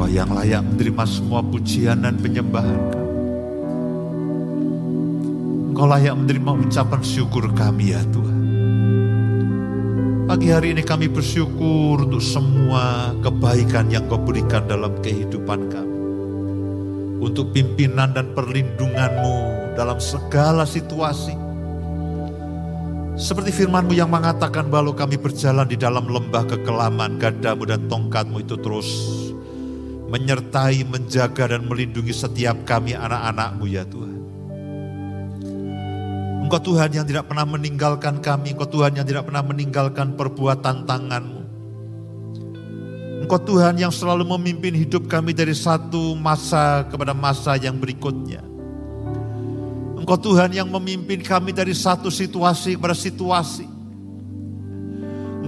Engkau yang layak menerima semua pujian dan penyembahan kami. Engkau layak menerima ucapan syukur kami ya Tuhan. Pagi hari ini kami bersyukur untuk semua kebaikan yang kau berikan dalam kehidupan kami. Untuk pimpinan dan perlindunganmu dalam segala situasi. Seperti firmanmu yang mengatakan bahwa kami berjalan di dalam lembah kekelaman, gadamu dan tongkatmu itu terus menyertai, menjaga dan melindungi setiap kami anak-anakmu ya Tuhan. Engkau Tuhan yang tidak pernah meninggalkan kami, Engkau Tuhan yang tidak pernah meninggalkan perbuatan tanganmu. Engkau Tuhan yang selalu memimpin hidup kami dari satu masa kepada masa yang berikutnya. Engkau Tuhan yang memimpin kami dari satu situasi kepada situasi.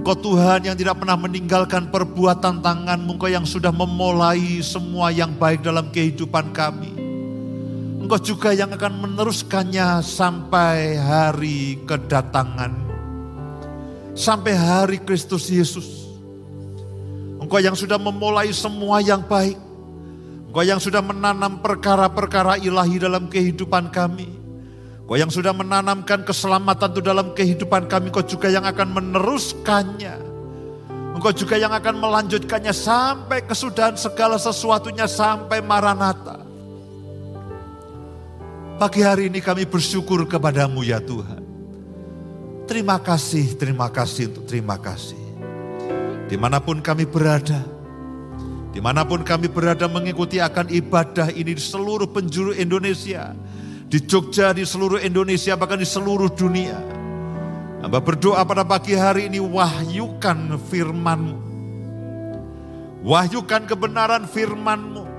Engkau Tuhan yang tidak pernah meninggalkan perbuatan tanganmu, Engkau yang sudah memulai semua yang baik dalam kehidupan kami. Engkau juga yang akan meneruskannya sampai hari kedatangan. Sampai hari Kristus Yesus. Engkau yang sudah memulai semua yang baik. Engkau yang sudah menanam perkara-perkara ilahi dalam kehidupan kami. Engkau yang sudah menanamkan keselamatan itu dalam kehidupan kami. Engkau juga yang akan meneruskannya. Engkau juga yang akan melanjutkannya sampai kesudahan segala sesuatunya sampai Maranatha. Pagi hari ini kami bersyukur kepadamu ya Tuhan. Terima kasih, terima kasih untuk terima kasih. Di mana pun kami berada, di mana pun kami berada mengikuti akan ibadah ini di seluruh penjuru Indonesia, di Jogja, di seluruh Indonesia, bahkan di seluruh dunia. Hamba berdoa pada pagi hari ini wahyukan firmanmu. Wahyukan kebenaran firmanmu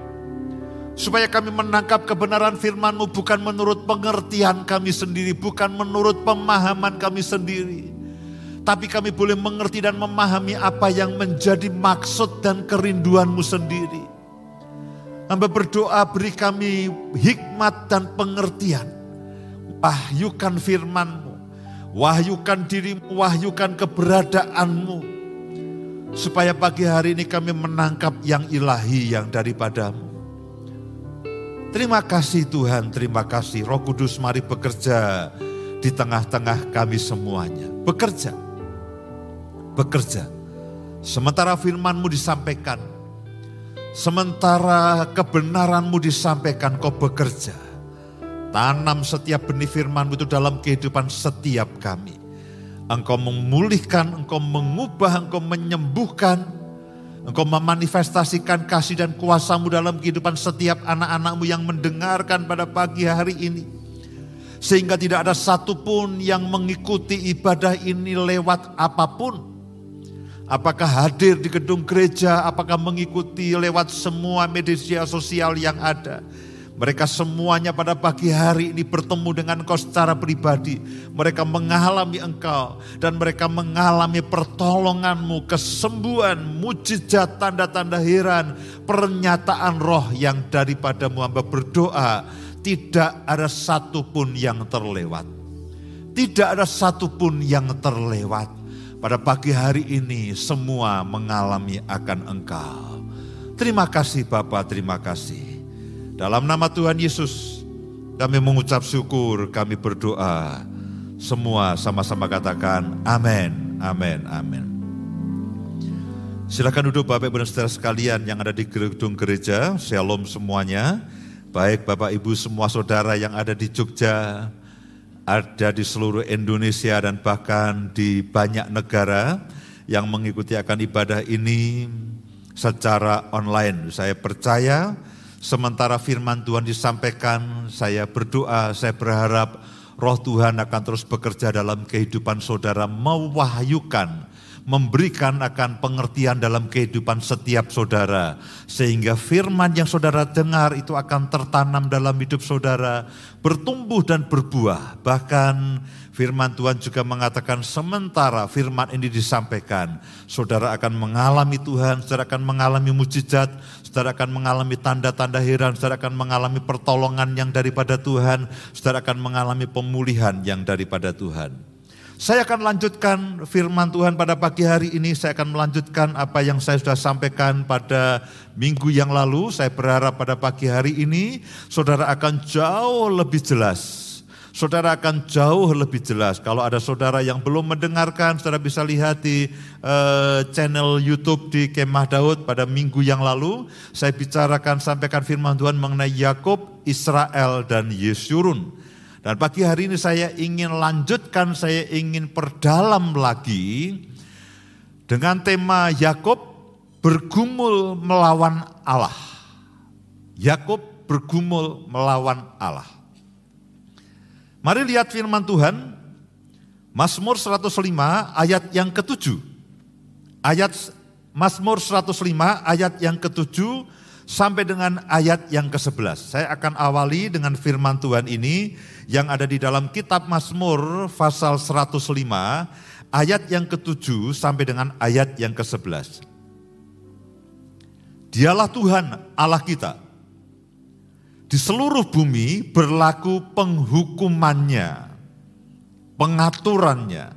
Supaya kami menangkap kebenaran firman-Mu bukan menurut pengertian kami sendiri, bukan menurut pemahaman kami sendiri. Tapi kami boleh mengerti dan memahami apa yang menjadi maksud dan kerinduan-Mu sendiri. Hamba berdoa beri kami hikmat dan pengertian. Wahyukan firman-Mu, wahyukan dirimu, wahyukan keberadaanmu. Supaya pagi hari ini kami menangkap yang ilahi yang daripadamu. Terima kasih Tuhan, terima kasih. Roh Kudus mari bekerja di tengah-tengah kami semuanya. Bekerja, bekerja. Sementara firmanmu disampaikan, sementara kebenaranmu disampaikan, kau bekerja. Tanam setiap benih firmanmu itu dalam kehidupan setiap kami. Engkau memulihkan, engkau mengubah, engkau menyembuhkan, Engkau memanifestasikan kasih dan kuasamu dalam kehidupan setiap anak-anakmu yang mendengarkan pada pagi hari ini. Sehingga tidak ada satupun yang mengikuti ibadah ini lewat apa pun. Apakah hadir di gedung gereja, apakah mengikuti lewat semua media sosial yang ada mereka semuanya pada pagi hari ini bertemu dengan engkau secara pribadi. Mereka mengalami engkau dan mereka mengalami pertolonganmu, kesembuhan, mujizat, tanda-tanda heran, pernyataan roh yang daripadamu hamba berdoa. Tidak ada satupun yang terlewat. Tidak ada satupun yang terlewat. Pada pagi hari ini semua mengalami akan engkau. Terima kasih Bapak, terima kasih. Dalam nama Tuhan Yesus, kami mengucap syukur, kami berdoa. Semua sama-sama katakan amin, amin, amin. Silakan duduk Bapak Ibu dan Saudara sekalian yang ada di gedung gereja. Shalom semuanya. Baik Bapak Ibu semua saudara yang ada di Jogja, ada di seluruh Indonesia dan bahkan di banyak negara yang mengikuti akan ibadah ini secara online. Saya percaya Sementara firman Tuhan disampaikan, saya berdoa, saya berharap roh Tuhan akan terus bekerja dalam kehidupan saudara, mewahyukan, memberikan akan pengertian dalam kehidupan setiap saudara. Sehingga firman yang saudara dengar itu akan tertanam dalam hidup saudara, bertumbuh dan berbuah. Bahkan Firman Tuhan juga mengatakan sementara firman ini disampaikan, saudara akan mengalami Tuhan, saudara akan mengalami mujizat, saudara akan mengalami tanda-tanda heran, saudara akan mengalami pertolongan yang daripada Tuhan, saudara akan mengalami pemulihan yang daripada Tuhan. Saya akan lanjutkan firman Tuhan pada pagi hari ini. Saya akan melanjutkan apa yang saya sudah sampaikan pada minggu yang lalu. Saya berharap pada pagi hari ini saudara akan jauh lebih jelas. Saudara akan jauh lebih jelas. Kalau ada saudara yang belum mendengarkan, saudara bisa lihat di uh, channel YouTube di Kemah Daud pada minggu yang lalu. Saya bicarakan, sampaikan firman Tuhan mengenai Yakub, Israel, dan Yesurun. Dan pagi hari ini saya ingin lanjutkan, saya ingin perdalam lagi dengan tema Yakub bergumul melawan Allah. Yakub bergumul melawan Allah. Mari lihat firman Tuhan, Mazmur 105 ayat yang ketujuh. Ayat Mazmur 105 ayat yang ketujuh sampai dengan ayat yang ke-11. Saya akan awali dengan firman Tuhan ini yang ada di dalam kitab Mazmur pasal 105 ayat yang ke-7 sampai dengan ayat yang ke-11. Dialah Tuhan Allah kita. Di seluruh bumi berlaku penghukumannya, pengaturannya.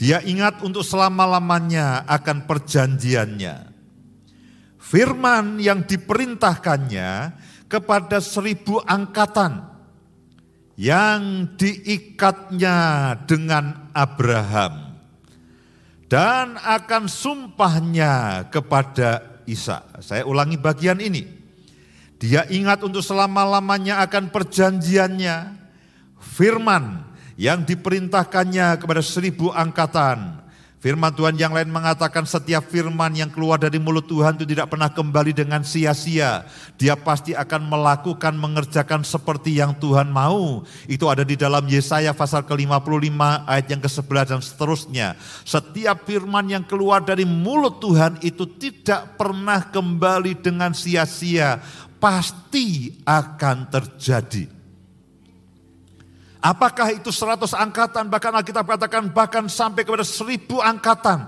Dia ingat untuk selama-lamanya akan perjanjiannya firman yang diperintahkannya kepada seribu angkatan yang diikatnya dengan Abraham dan akan sumpahnya kepada Isa. Saya ulangi bagian ini. Dia ingat untuk selama-lamanya akan perjanjiannya, firman yang diperintahkannya kepada seribu angkatan Firman Tuhan yang lain mengatakan setiap firman yang keluar dari mulut Tuhan itu tidak pernah kembali dengan sia-sia. Dia pasti akan melakukan, mengerjakan seperti yang Tuhan mau. Itu ada di dalam Yesaya pasal ke-55 ayat yang ke-11 dan seterusnya. Setiap firman yang keluar dari mulut Tuhan itu tidak pernah kembali dengan sia-sia. Pasti akan terjadi. Apakah itu seratus angkatan, bahkan Alkitab katakan bahkan sampai kepada seribu angkatan.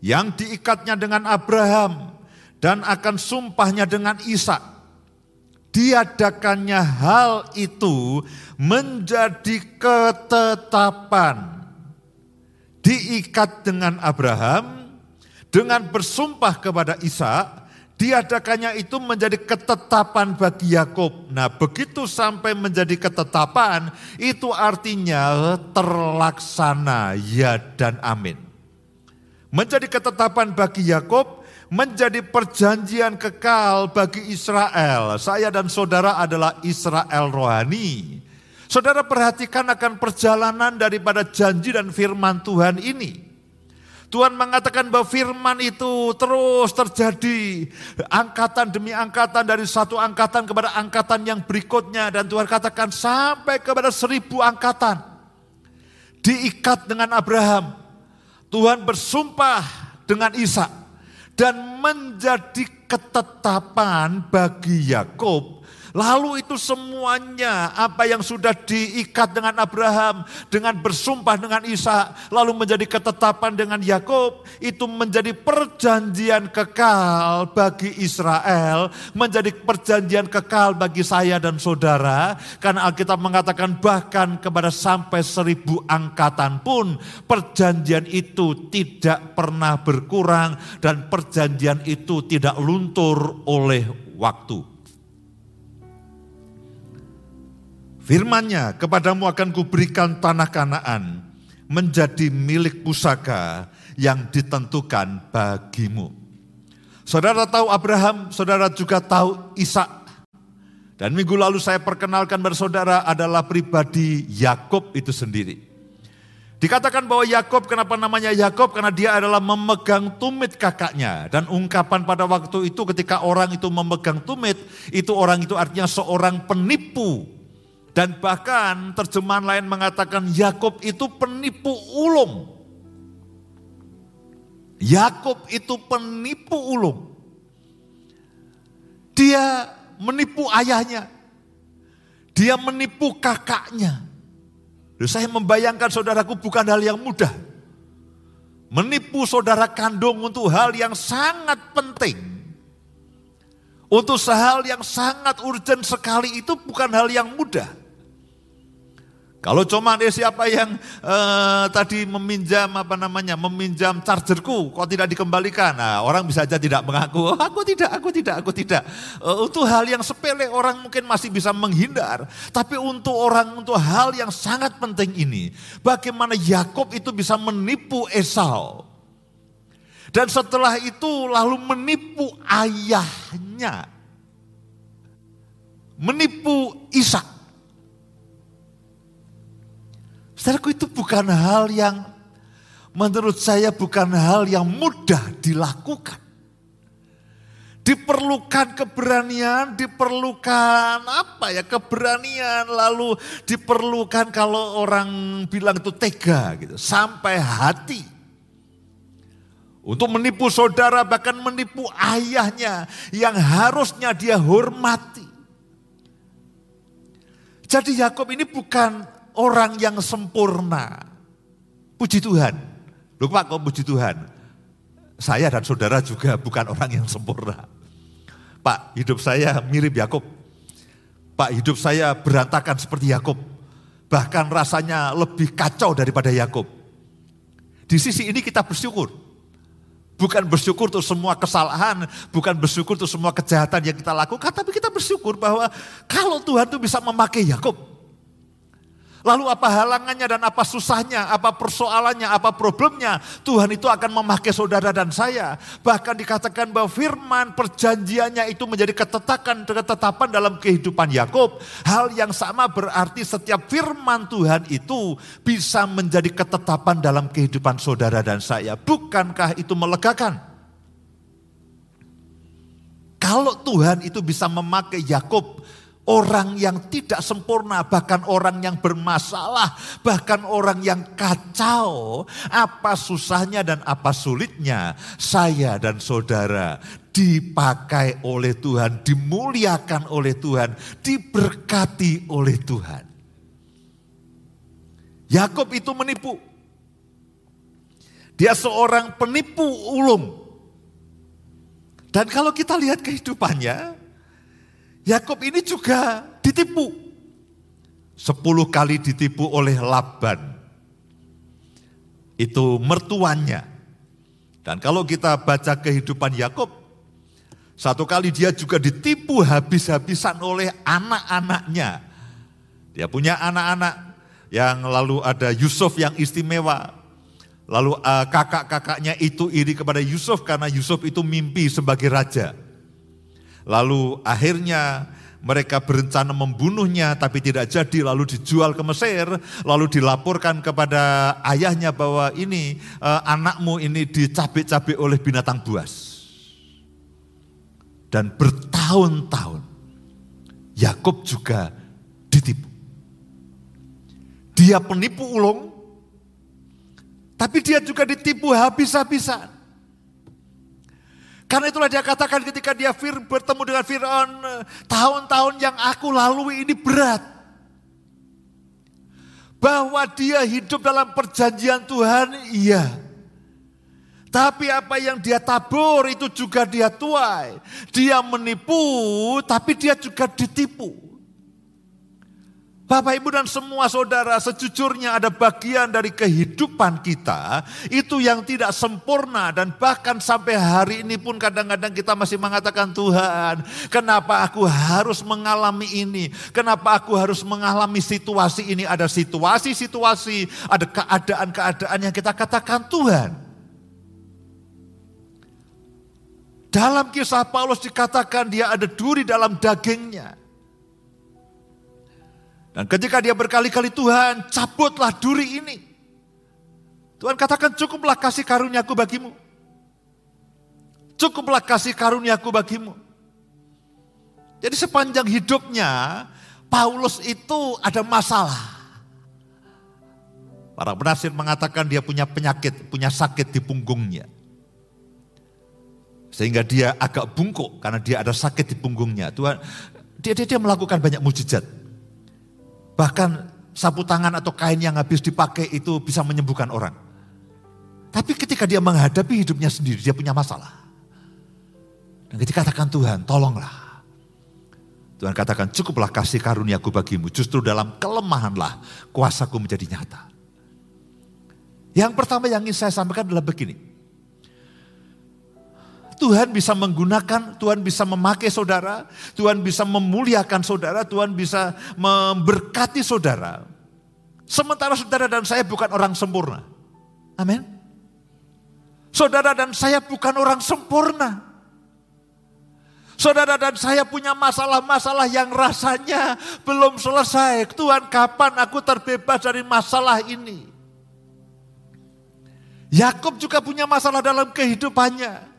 Yang diikatnya dengan Abraham dan akan sumpahnya dengan Ishak. Diadakannya hal itu menjadi ketetapan. Diikat dengan Abraham, dengan bersumpah kepada Ishak, diadakannya itu menjadi ketetapan bagi Yakub. Nah, begitu sampai menjadi ketetapan, itu artinya terlaksana ya dan amin. Menjadi ketetapan bagi Yakub, menjadi perjanjian kekal bagi Israel. Saya dan saudara adalah Israel rohani. Saudara perhatikan akan perjalanan daripada janji dan firman Tuhan ini. Tuhan mengatakan bahwa firman itu terus terjadi. Angkatan demi angkatan dari satu angkatan kepada angkatan yang berikutnya. Dan Tuhan katakan sampai kepada seribu angkatan. Diikat dengan Abraham. Tuhan bersumpah dengan Ishak dan menjadi ketetapan bagi Yakub Lalu itu semuanya apa yang sudah diikat dengan Abraham, dengan bersumpah dengan Isa, lalu menjadi ketetapan dengan Yakub, itu menjadi perjanjian kekal bagi Israel, menjadi perjanjian kekal bagi saya dan saudara, karena Alkitab mengatakan bahkan kepada sampai seribu angkatan pun perjanjian itu tidak pernah berkurang dan perjanjian itu tidak luntur oleh waktu. Firmannya, kepadamu akan kuberikan tanah kanaan menjadi milik pusaka yang ditentukan bagimu. Saudara tahu Abraham, saudara juga tahu Ishak. Dan minggu lalu saya perkenalkan bersaudara adalah pribadi Yakob itu sendiri. Dikatakan bahwa Yakob kenapa namanya Yakob karena dia adalah memegang tumit kakaknya dan ungkapan pada waktu itu ketika orang itu memegang tumit itu orang itu artinya seorang penipu dan bahkan terjemahan lain mengatakan Yakob itu penipu ulung. Yakob itu penipu ulung. Dia menipu ayahnya. Dia menipu kakaknya. Lalu saya membayangkan saudaraku bukan hal yang mudah. Menipu saudara kandung untuk hal yang sangat penting. Untuk hal yang sangat urgent sekali itu bukan hal yang mudah. Kalau cuma eh, siapa yang eh, tadi meminjam apa namanya, meminjam chargerku, kok tidak dikembalikan? Nah, orang bisa saja tidak mengaku, oh, aku tidak, aku tidak, aku tidak. Uh, untuk hal yang sepele orang mungkin masih bisa menghindar, tapi untuk orang untuk hal yang sangat penting ini, bagaimana Yakob itu bisa menipu Esau? Dan setelah itu lalu menipu ayahnya. Menipu Ishak. Saudaraku itu bukan hal yang menurut saya bukan hal yang mudah dilakukan. Diperlukan keberanian, diperlukan apa ya keberanian, lalu diperlukan kalau orang bilang itu tega gitu, sampai hati. Untuk menipu saudara bahkan menipu ayahnya yang harusnya dia hormati. Jadi Yakob ini bukan orang yang sempurna. Puji Tuhan. Lupa kok puji Tuhan. Saya dan saudara juga bukan orang yang sempurna. Pak, hidup saya mirip Yakob. Pak, hidup saya berantakan seperti Yakob. Bahkan rasanya lebih kacau daripada Yakob. Di sisi ini kita bersyukur. Bukan bersyukur untuk semua kesalahan, bukan bersyukur untuk semua kejahatan yang kita lakukan, tapi kita bersyukur bahwa kalau Tuhan itu bisa memakai Yakob, Lalu apa halangannya dan apa susahnya, apa persoalannya, apa problemnya. Tuhan itu akan memakai saudara dan saya. Bahkan dikatakan bahwa firman perjanjiannya itu menjadi ketetapan, ketetapan dalam kehidupan Yakob. Hal yang sama berarti setiap firman Tuhan itu bisa menjadi ketetapan dalam kehidupan saudara dan saya. Bukankah itu melegakan? Kalau Tuhan itu bisa memakai Yakob Orang yang tidak sempurna, bahkan orang yang bermasalah, bahkan orang yang kacau, apa susahnya dan apa sulitnya, saya dan saudara dipakai oleh Tuhan, dimuliakan oleh Tuhan, diberkati oleh Tuhan. Yakob itu menipu. Dia seorang penipu ulung. Dan kalau kita lihat kehidupannya, Yakob ini juga ditipu. Sepuluh kali ditipu oleh Laban. Itu mertuannya. Dan kalau kita baca kehidupan Yakob, satu kali dia juga ditipu habis-habisan oleh anak-anaknya. Dia punya anak-anak yang lalu ada Yusuf yang istimewa. Lalu uh, kakak-kakaknya itu iri kepada Yusuf karena Yusuf itu mimpi sebagai raja. Lalu akhirnya mereka berencana membunuhnya tapi tidak jadi lalu dijual ke Mesir lalu dilaporkan kepada ayahnya bahwa ini eh, anakmu ini dicabik-cabik oleh binatang buas. Dan bertahun-tahun Yakob juga ditipu. Dia penipu ulung tapi dia juga ditipu habis-habisan. Karena itulah dia katakan ketika dia fir, bertemu dengan Fir'aun, tahun-tahun yang aku lalui ini berat. Bahwa dia hidup dalam perjanjian Tuhan, iya. Tapi apa yang dia tabur itu juga dia tuai. Dia menipu, tapi dia juga ditipu. Bapak, Ibu, dan semua saudara, sejujurnya ada bagian dari kehidupan kita itu yang tidak sempurna, dan bahkan sampai hari ini pun kadang-kadang kita masih mengatakan, "Tuhan, kenapa aku harus mengalami ini? Kenapa aku harus mengalami situasi ini?" Ada situasi-situasi, ada keadaan-keadaan yang kita katakan, "Tuhan." Dalam kisah Paulus dikatakan dia ada duri dalam dagingnya. Dan ketika dia berkali-kali Tuhan cabutlah duri ini. Tuhan katakan cukuplah kasih karuniaku bagimu. Cukuplah kasih karuniaku bagimu. Jadi sepanjang hidupnya Paulus itu ada masalah. Para penasir mengatakan dia punya penyakit, punya sakit di punggungnya. Sehingga dia agak bungkuk karena dia ada sakit di punggungnya. Tuhan, dia, dia, dia melakukan banyak mujizat. Bahkan sapu tangan atau kain yang habis dipakai itu bisa menyembuhkan orang. Tapi ketika dia menghadapi hidupnya sendiri, dia punya masalah. Dan ketika katakan Tuhan, tolonglah. Tuhan katakan cukuplah kasih karuniaku bagimu. Justru dalam kelemahanlah kuasaku menjadi nyata. Yang pertama yang ingin saya sampaikan adalah begini. Tuhan bisa menggunakan, Tuhan bisa memakai saudara, Tuhan bisa memuliakan saudara, Tuhan bisa memberkati saudara. Sementara saudara dan saya bukan orang sempurna. Amin. Saudara dan saya bukan orang sempurna. Saudara dan saya punya masalah-masalah yang rasanya belum selesai. Tuhan kapan aku terbebas dari masalah ini? Yakub juga punya masalah dalam kehidupannya.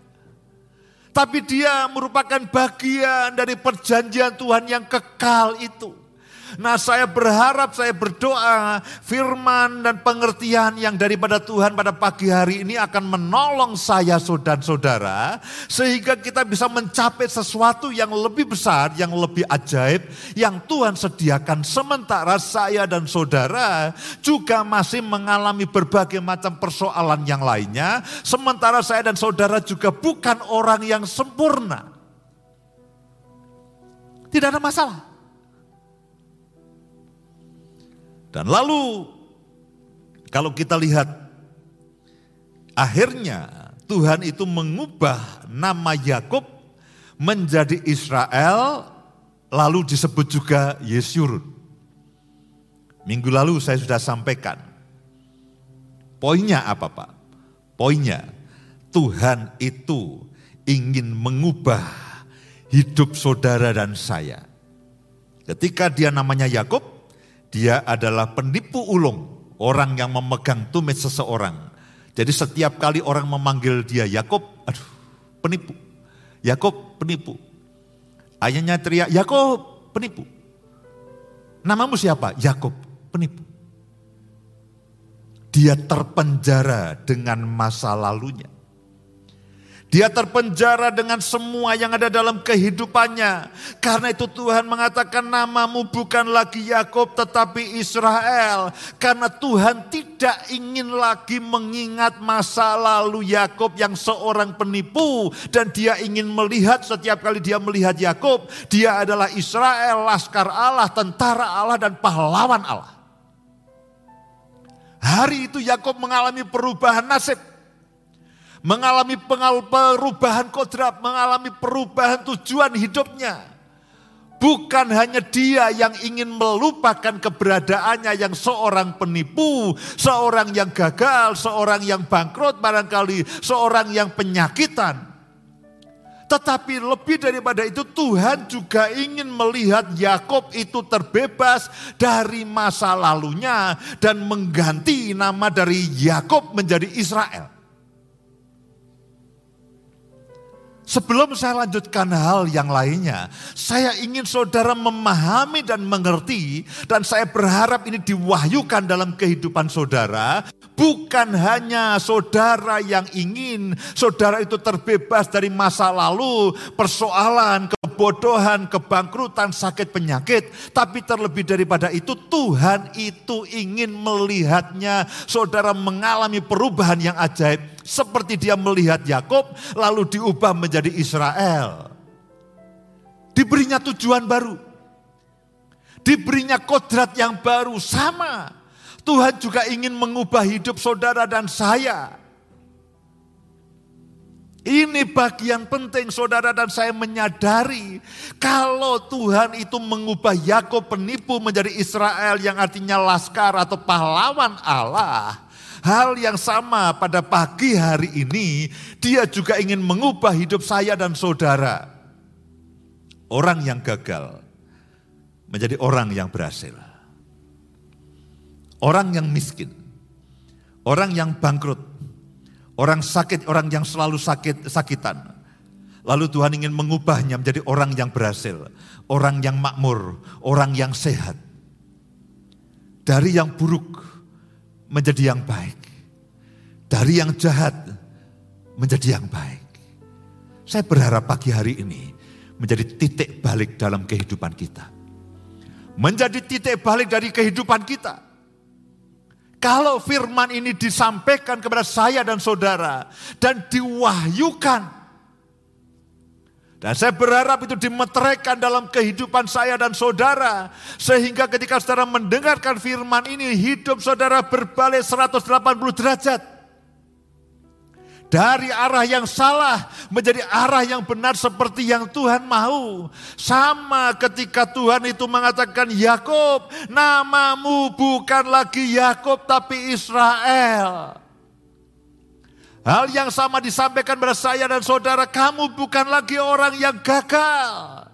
Tapi dia merupakan bagian dari perjanjian Tuhan yang kekal itu. Nah saya berharap, saya berdoa firman dan pengertian yang daripada Tuhan pada pagi hari ini akan menolong saya saudara-saudara. Sehingga kita bisa mencapai sesuatu yang lebih besar, yang lebih ajaib. Yang Tuhan sediakan sementara saya dan saudara juga masih mengalami berbagai macam persoalan yang lainnya. Sementara saya dan saudara juga bukan orang yang sempurna. Tidak ada masalah. Dan lalu kalau kita lihat akhirnya Tuhan itu mengubah nama Yakub menjadi Israel lalu disebut juga Yesurun. Minggu lalu saya sudah sampaikan. Poinnya apa Pak? Poinnya Tuhan itu ingin mengubah hidup saudara dan saya. Ketika dia namanya Yakub, dia adalah penipu ulung, orang yang memegang tumit seseorang. Jadi setiap kali orang memanggil dia Yakob, aduh, penipu. Yakob penipu. Ayahnya teriak, Yakob penipu. Namamu siapa? Yakob penipu. Dia terpenjara dengan masa lalunya. Dia terpenjara dengan semua yang ada dalam kehidupannya. Karena itu Tuhan mengatakan namamu bukan lagi Yakob tetapi Israel. Karena Tuhan tidak ingin lagi mengingat masa lalu Yakob yang seorang penipu dan dia ingin melihat setiap kali dia melihat Yakob, dia adalah Israel, laskar Allah, tentara Allah dan pahlawan Allah. Hari itu Yakob mengalami perubahan nasib mengalami perubahan kodrat, mengalami perubahan tujuan hidupnya. Bukan hanya dia yang ingin melupakan keberadaannya yang seorang penipu, seorang yang gagal, seorang yang bangkrut barangkali, seorang yang penyakitan. Tetapi lebih daripada itu Tuhan juga ingin melihat Yakob itu terbebas dari masa lalunya dan mengganti nama dari Yakob menjadi Israel. Sebelum saya lanjutkan hal yang lainnya, saya ingin saudara memahami dan mengerti, dan saya berharap ini diwahyukan dalam kehidupan saudara. Bukan hanya saudara yang ingin saudara itu terbebas dari masa lalu, persoalan, kebodohan, kebangkrutan, sakit penyakit, tapi terlebih daripada itu, Tuhan itu ingin melihatnya saudara mengalami perubahan yang ajaib seperti dia melihat Yakob lalu diubah menjadi Israel. Diberinya tujuan baru. Diberinya kodrat yang baru sama. Tuhan juga ingin mengubah hidup saudara dan saya. Ini bagian penting saudara dan saya menyadari kalau Tuhan itu mengubah Yakob penipu menjadi Israel yang artinya laskar atau pahlawan Allah. Hal yang sama pada pagi hari ini, dia juga ingin mengubah hidup saya dan saudara. Orang yang gagal menjadi orang yang berhasil. Orang yang miskin, orang yang bangkrut, orang sakit, orang yang selalu sakit sakitan. Lalu Tuhan ingin mengubahnya menjadi orang yang berhasil, orang yang makmur, orang yang sehat. Dari yang buruk menjadi yang baik. Dari yang jahat menjadi yang baik. Saya berharap pagi hari ini menjadi titik balik dalam kehidupan kita. Menjadi titik balik dari kehidupan kita. Kalau firman ini disampaikan kepada saya dan saudara dan diwahyukan Dan saya berharap itu dimeteraikan dalam kehidupan saya dan saudara. Sehingga ketika saudara mendengarkan firman ini, hidup saudara berbalik 180 derajat. Dari arah yang salah menjadi arah yang benar seperti yang Tuhan mau. Sama ketika Tuhan itu mengatakan, Yakob, namamu bukan lagi Yakob tapi Israel. Hal yang sama disampaikan pada saya dan saudara, kamu bukan lagi orang yang gagal.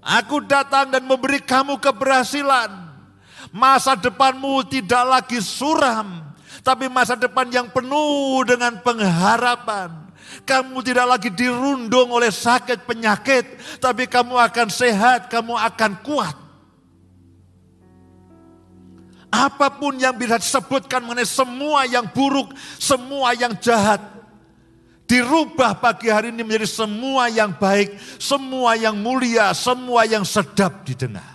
Aku datang dan memberi kamu keberhasilan. Masa depanmu tidak lagi suram, tapi masa depan yang penuh dengan pengharapan. Kamu tidak lagi dirundung oleh sakit penyakit, tapi kamu akan sehat, kamu akan kuat. Apa pun yang bisa disebutkan mengenai semua yang buruk, semua yang jahat. Dirubah pagi hari ini menjadi semua yang baik, semua yang mulia, semua yang sedap didengar.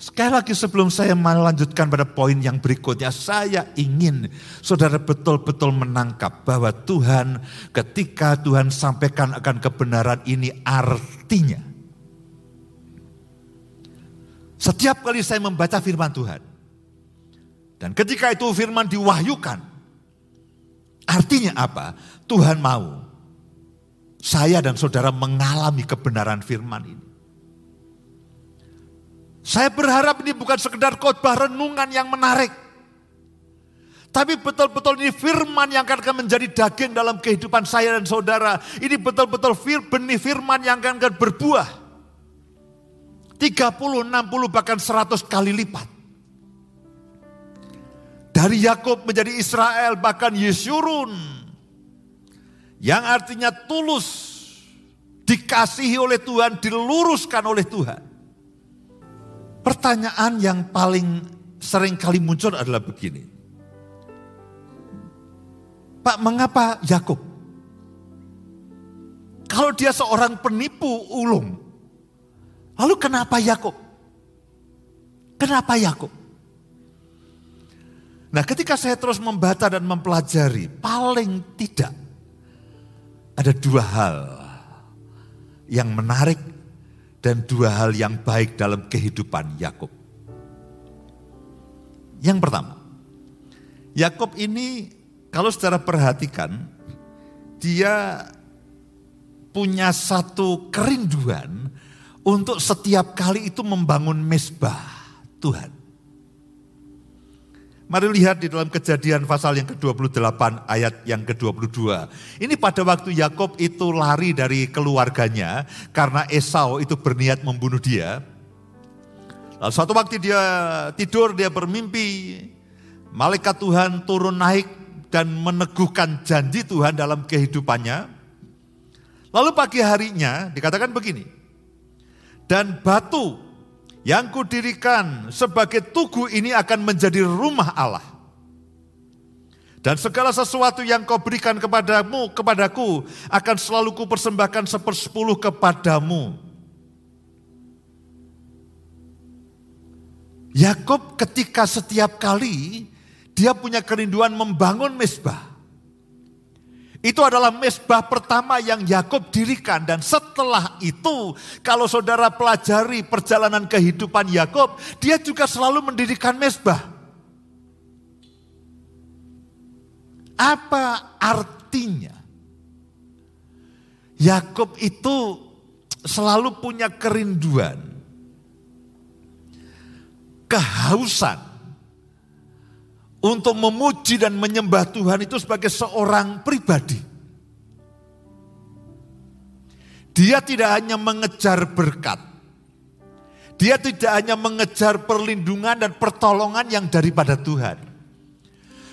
Sekali lagi sebelum saya melanjutkan pada poin yang berikutnya, saya ingin saudara betul-betul menangkap bahwa Tuhan ketika Tuhan sampaikan akan kebenaran ini artinya setiap kali saya membaca firman Tuhan. Dan ketika itu firman diwahyukan. Artinya apa? Tuhan mau saya dan saudara mengalami kebenaran firman ini. Saya berharap ini bukan sekedar khotbah renungan yang menarik. Tapi betul-betul ini firman yang akan menjadi daging dalam kehidupan saya dan saudara. Ini betul-betul benih firman yang akan berbuah 30, 60 bahkan 100 kali lipat. Dari Yakub menjadi Israel bahkan Yesurun. Yang artinya tulus, dikasihi oleh Tuhan, diluruskan oleh Tuhan. Pertanyaan yang paling sering kali muncul adalah begini. Pak, mengapa Yakub? Kalau dia seorang penipu ulung, Lalu kenapa Yakub? Kenapa Yakub? Nah, ketika saya terus membaca dan mempelajari, paling tidak ada dua hal yang menarik dan dua hal yang baik dalam kehidupan Yakub. Yang pertama, Yakub ini kalau secara perhatikan dia punya satu kerinduan untuk setiap kali itu membangun mesbah Tuhan. Mari lihat di dalam kejadian pasal yang ke-28 ayat yang ke-22. Ini pada waktu Yakob itu lari dari keluarganya karena Esau itu berniat membunuh dia. Lalu suatu waktu dia tidur, dia bermimpi. Malaikat Tuhan turun naik dan meneguhkan janji Tuhan dalam kehidupannya. Lalu pagi harinya dikatakan begini dan batu yang kudirikan sebagai tugu ini akan menjadi rumah Allah. Dan segala sesuatu yang kau berikan kepadamu, kepadaku, akan selalu kupersembahkan sepersepuluh kepadamu. Yakob ketika setiap kali dia punya kerinduan membangun mesbah. Itu adalah mesbah pertama yang Yakub dirikan dan setelah itu kalau saudara pelajari perjalanan kehidupan Yakub, dia juga selalu mendirikan mesbah. Apa artinya? Yakub itu selalu punya kerinduan, kehausan untuk memuji dan menyembah Tuhan itu sebagai seorang pribadi. Dia tidak hanya mengejar berkat. Dia tidak hanya mengejar perlindungan dan pertolongan yang daripada Tuhan.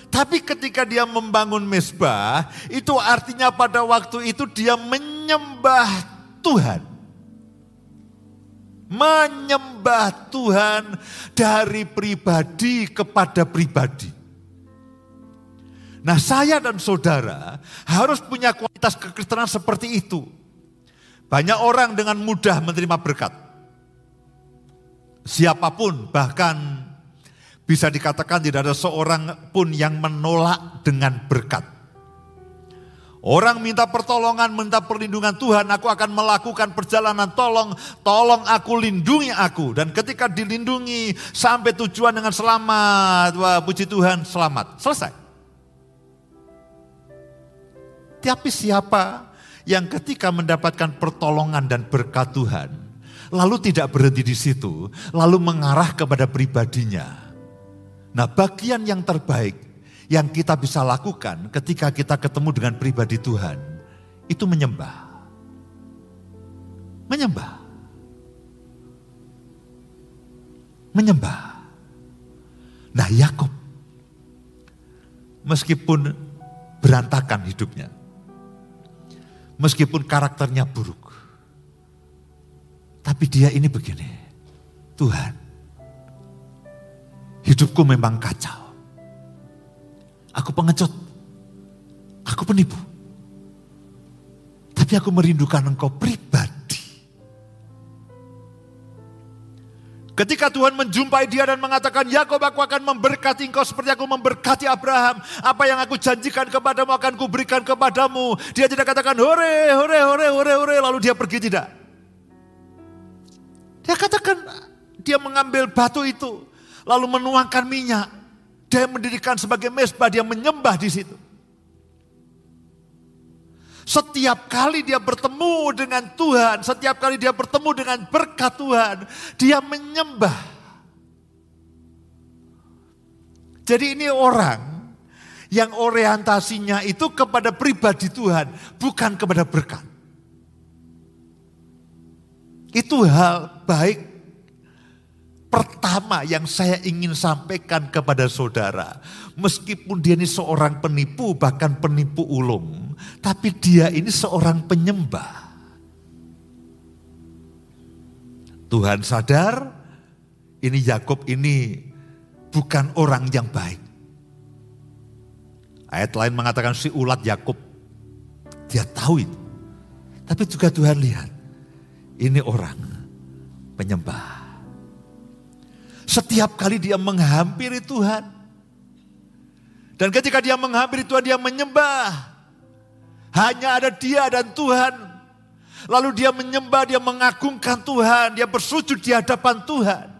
Tapi ketika dia membangun mesbah, itu artinya pada waktu itu dia menyembah Tuhan. Menyembah Tuhan dari pribadi kepada pribadi. Nah saya dan saudara harus punya kualitas kekristenan seperti itu. Banyak orang dengan mudah menerima berkat. Siapa pun bahkan bisa dikatakan tidak ada seorang pun yang menolak dengan berkat. Orang minta pertolongan, minta perlindungan Tuhan, aku akan melakukan perjalanan tolong, tolong aku lindungi aku. Dan ketika dilindungi sampai tujuan dengan selamat, wah puji Tuhan selamat, selesai. Tapi siapa yang ketika mendapatkan pertolongan dan berkat Tuhan, lalu tidak berhenti di situ, lalu mengarah kepada pribadinya. Nah bagian yang terbaik yang kita bisa lakukan ketika kita ketemu dengan pribadi Tuhan itu menyembah. Menyembah. Menyembah. Nah, Yakub meskipun berantakan hidupnya. Meskipun karakternya buruk. Tapi dia ini begini. Tuhan, hidupku memang kacau. Aku pengecut. Aku penipu. Tapi aku merindukan engkau pribadi. Ketika Tuhan menjumpai dia dan mengatakan, Yakob aku akan memberkati engkau seperti aku memberkati Abraham. Apa yang aku janjikan kepadamu akan kuberikan kepadamu. Dia tidak katakan, hore, hore, hore, hore, hore, lalu dia pergi tidak. Dia katakan, dia mengambil batu itu, lalu menuangkan minyak. Dia mendirikan sebagai mesbah, dia menyembah di situ. Setiap kali dia bertemu dengan Tuhan, setiap kali dia bertemu dengan berkat Tuhan, dia menyembah. Jadi ini orang yang orientasinya itu kepada pribadi Tuhan, bukan kepada berkat. Itu hal baik pertama yang saya ingin sampaikan kepada saudara. Meskipun dia ini seorang penipu, bahkan penipu ulung. Tapi dia ini seorang penyembah. Tuhan sadar, ini Yakob ini bukan orang yang baik. Ayat lain mengatakan si ulat Yakob. Dia tahu itu. Tapi juga Tuhan lihat, ini orang penyembah. Setiap kali dia menghampiri Tuhan. Dan ketika dia menghampiri Tuhan, dia menyembah. Hanya ada dia dan Tuhan. Lalu dia menyembah, dia mengagungkan Tuhan, dia bersujud di hadapan Tuhan.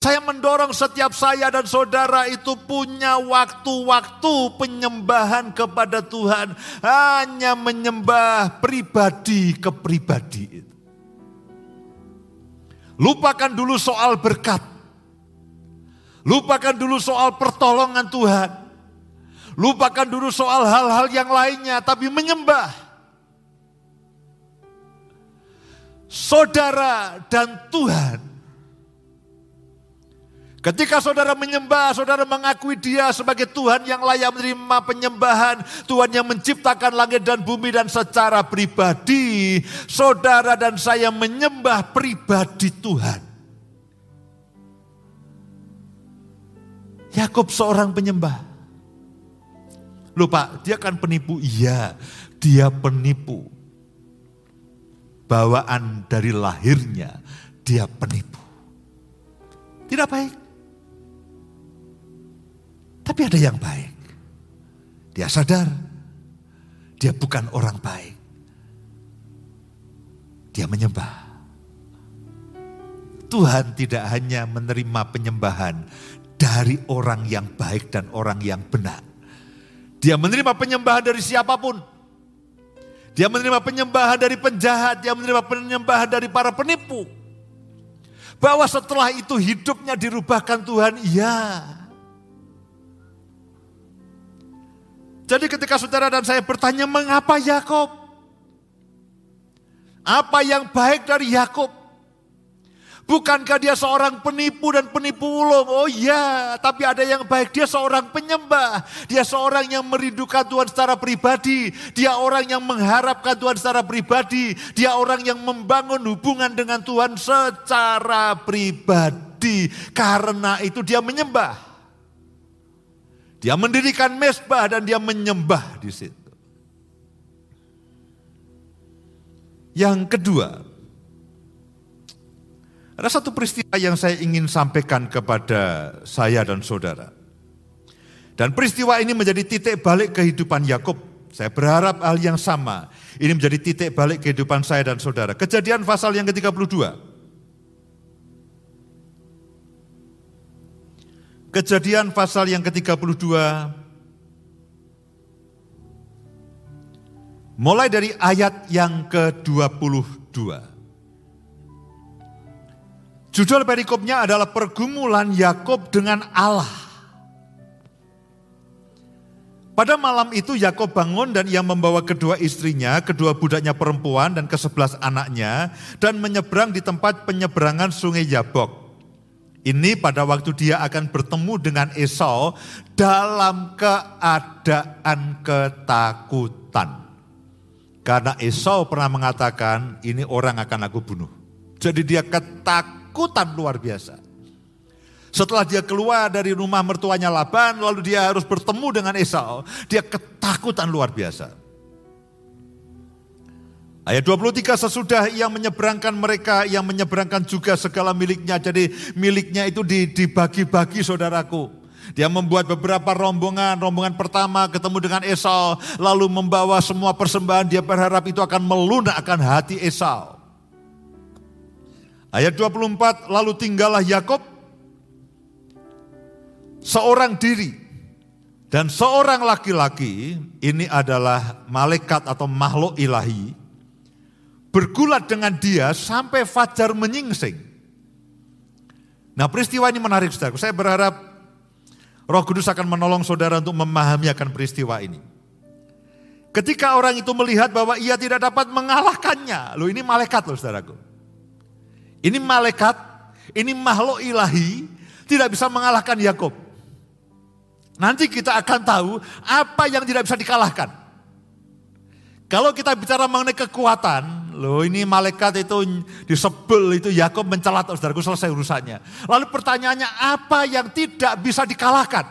Saya mendorong setiap saya dan saudara itu punya waktu-waktu penyembahan kepada Tuhan. Hanya menyembah pribadi ke pribadi. Lupakan dulu soal berkat. Lupakan dulu soal pertolongan Tuhan. Lupakan dulu soal hal-hal yang lainnya, tapi menyembah. Saudara dan Tuhan Ketika saudara menyembah, saudara mengakui dia sebagai Tuhan yang layak menerima penyembahan. Tuhan yang menciptakan langit dan bumi dan secara pribadi. Saudara dan saya menyembah pribadi Tuhan. Yakub seorang penyembah. Lupa, dia kan penipu. Iya, dia penipu. Bawaan dari lahirnya, dia penipu. Tidak baik. Tapi ada yang baik. Dia sadar dia bukan orang baik. Dia menyembah. Tuhan tidak hanya menerima penyembahan dari orang yang baik dan orang yang benar. Dia menerima penyembahan dari siapa pun. Dia menerima penyembahan dari penjahat, dia menerima penyembahan dari para penipu. Bahwa setelah itu hidupnya dirubahkan Tuhan, iya. Jadi ketika saudara dan saya bertanya mengapa Yakob? Apa yang baik dari Yakob? Bukankah dia seorang penipu dan penipu ulung? Oh iya, tapi ada yang baik. Dia seorang penyembah. Dia seorang yang merindukan Tuhan secara pribadi. Dia orang yang mengharapkan Tuhan secara pribadi. Dia orang yang membangun hubungan dengan Tuhan secara pribadi. Karena itu dia menyembah. Dia mendirikan mesbah dan dia menyembah di situ. Yang kedua, ada satu peristiwa yang saya ingin sampaikan kepada saya dan saudara. Dan peristiwa ini menjadi titik balik kehidupan Yakub. Saya berharap hal yang sama. Ini menjadi titik balik kehidupan saya dan saudara. Kejadian pasal yang ke-32. Kejadian pasal yang ke-32 mulai dari ayat yang ke-22. Judul perikopnya adalah pergumulan Yakob dengan Allah. Pada malam itu Yakob bangun dan ia membawa kedua istrinya, kedua budaknya perempuan dan kesebelas anaknya dan menyeberang di tempat penyeberangan sungai Yabok. Ini pada waktu dia akan bertemu dengan Esau dalam keadaan ketakutan. Karena Esau pernah mengatakan, ini orang akan aku bunuh. Jadi dia ketakutan luar biasa. Setelah dia keluar dari rumah mertuanya Laban, lalu dia harus bertemu dengan Esau. Dia ketakutan luar biasa. Ayat 23 sesudah ia menyeberangkan mereka, yang menyeberangkan juga segala miliknya. Jadi miliknya itu dibagi-bagi saudaraku. Dia membuat beberapa rombongan, rombongan pertama ketemu dengan Esau, lalu membawa semua persembahan, dia berharap itu akan melunakkan hati Esau. Ayat 24, lalu tinggallah Yakob seorang diri dan seorang laki-laki ini adalah malaikat atau makhluk ilahi bergulat dengan dia sampai fajar menyingsing. Nah peristiwa ini menarik saudara. Saya berharap roh kudus akan menolong saudara untuk memahami akan peristiwa ini. Ketika orang itu melihat bahwa ia tidak dapat mengalahkannya. Loh ini malaikat loh saudaraku. Ini malaikat, ini makhluk ilahi tidak bisa mengalahkan Yakob. Nanti kita akan tahu apa yang tidak bisa dikalahkan. Kalau kita bicara mengenai kekuatan, loh ini malaikat itu disebel itu Yakob mencelat saudaraku selesai urusannya. Lalu pertanyaannya apa yang tidak bisa dikalahkan?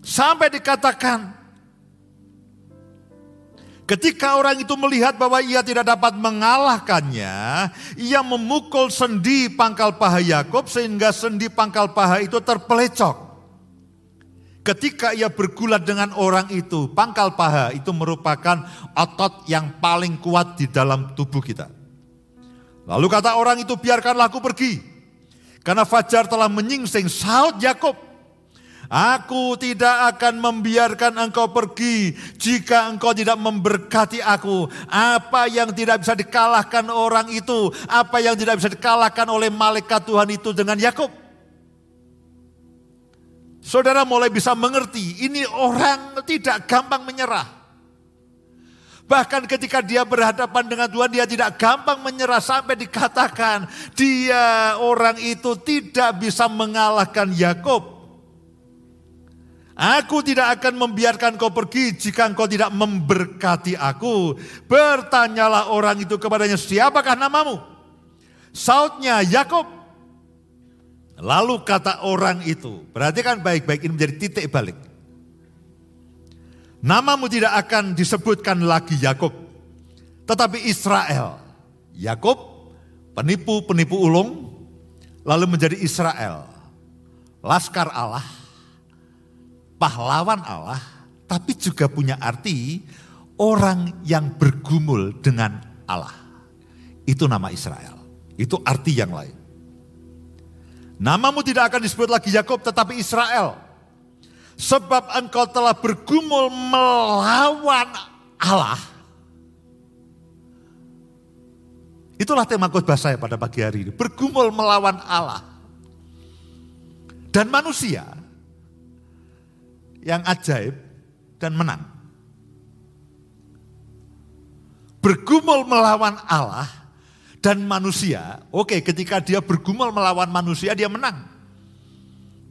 Sampai dikatakan Ketika orang itu melihat bahwa ia tidak dapat mengalahkannya, ia memukul sendi pangkal paha Yakob sehingga sendi pangkal paha itu terpelecok. Ketika ia bergulat dengan orang itu, pangkal paha itu merupakan otot yang paling kuat di dalam tubuh kita. Lalu kata orang itu, biarkanlah aku pergi. Karena fajar telah menyingsing saut Yakob. Aku tidak akan membiarkan engkau pergi jika engkau tidak memberkati aku. Apa yang tidak bisa dikalahkan orang itu, apa yang tidak bisa dikalahkan oleh malaikat Tuhan itu dengan Yakub. Saudara mulai bisa mengerti, ini orang tidak gampang menyerah. Bahkan ketika dia berhadapan dengan Tuhan, dia tidak gampang menyerah sampai dikatakan dia orang itu tidak bisa mengalahkan Yakub. Aku tidak akan membiarkan kau pergi jika engkau tidak memberkati aku. Bertanyalah orang itu kepadanya, siapakah namamu? Sautnya Yakob. Lalu kata orang itu, perhatikan baik-baik ini menjadi titik balik. Namamu tidak akan disebutkan lagi Yakob, tetapi Israel. Yakob penipu-penipu ulung, lalu menjadi Israel. Laskar Allah pahlawan Allah, tapi juga punya arti orang yang bergumul dengan Allah. Itu nama Israel. Itu arti yang lain. Namamu tidak akan disebut lagi Yakob tetapi Israel. Sebab engkau telah bergumul melawan Allah. Itulah tema khotbah saya pada pagi hari ini. Bergumul melawan Allah. Dan manusia yang ajaib dan menang. Bergumul melawan Allah dan manusia, oke ketika dia bergumul melawan manusia dia menang.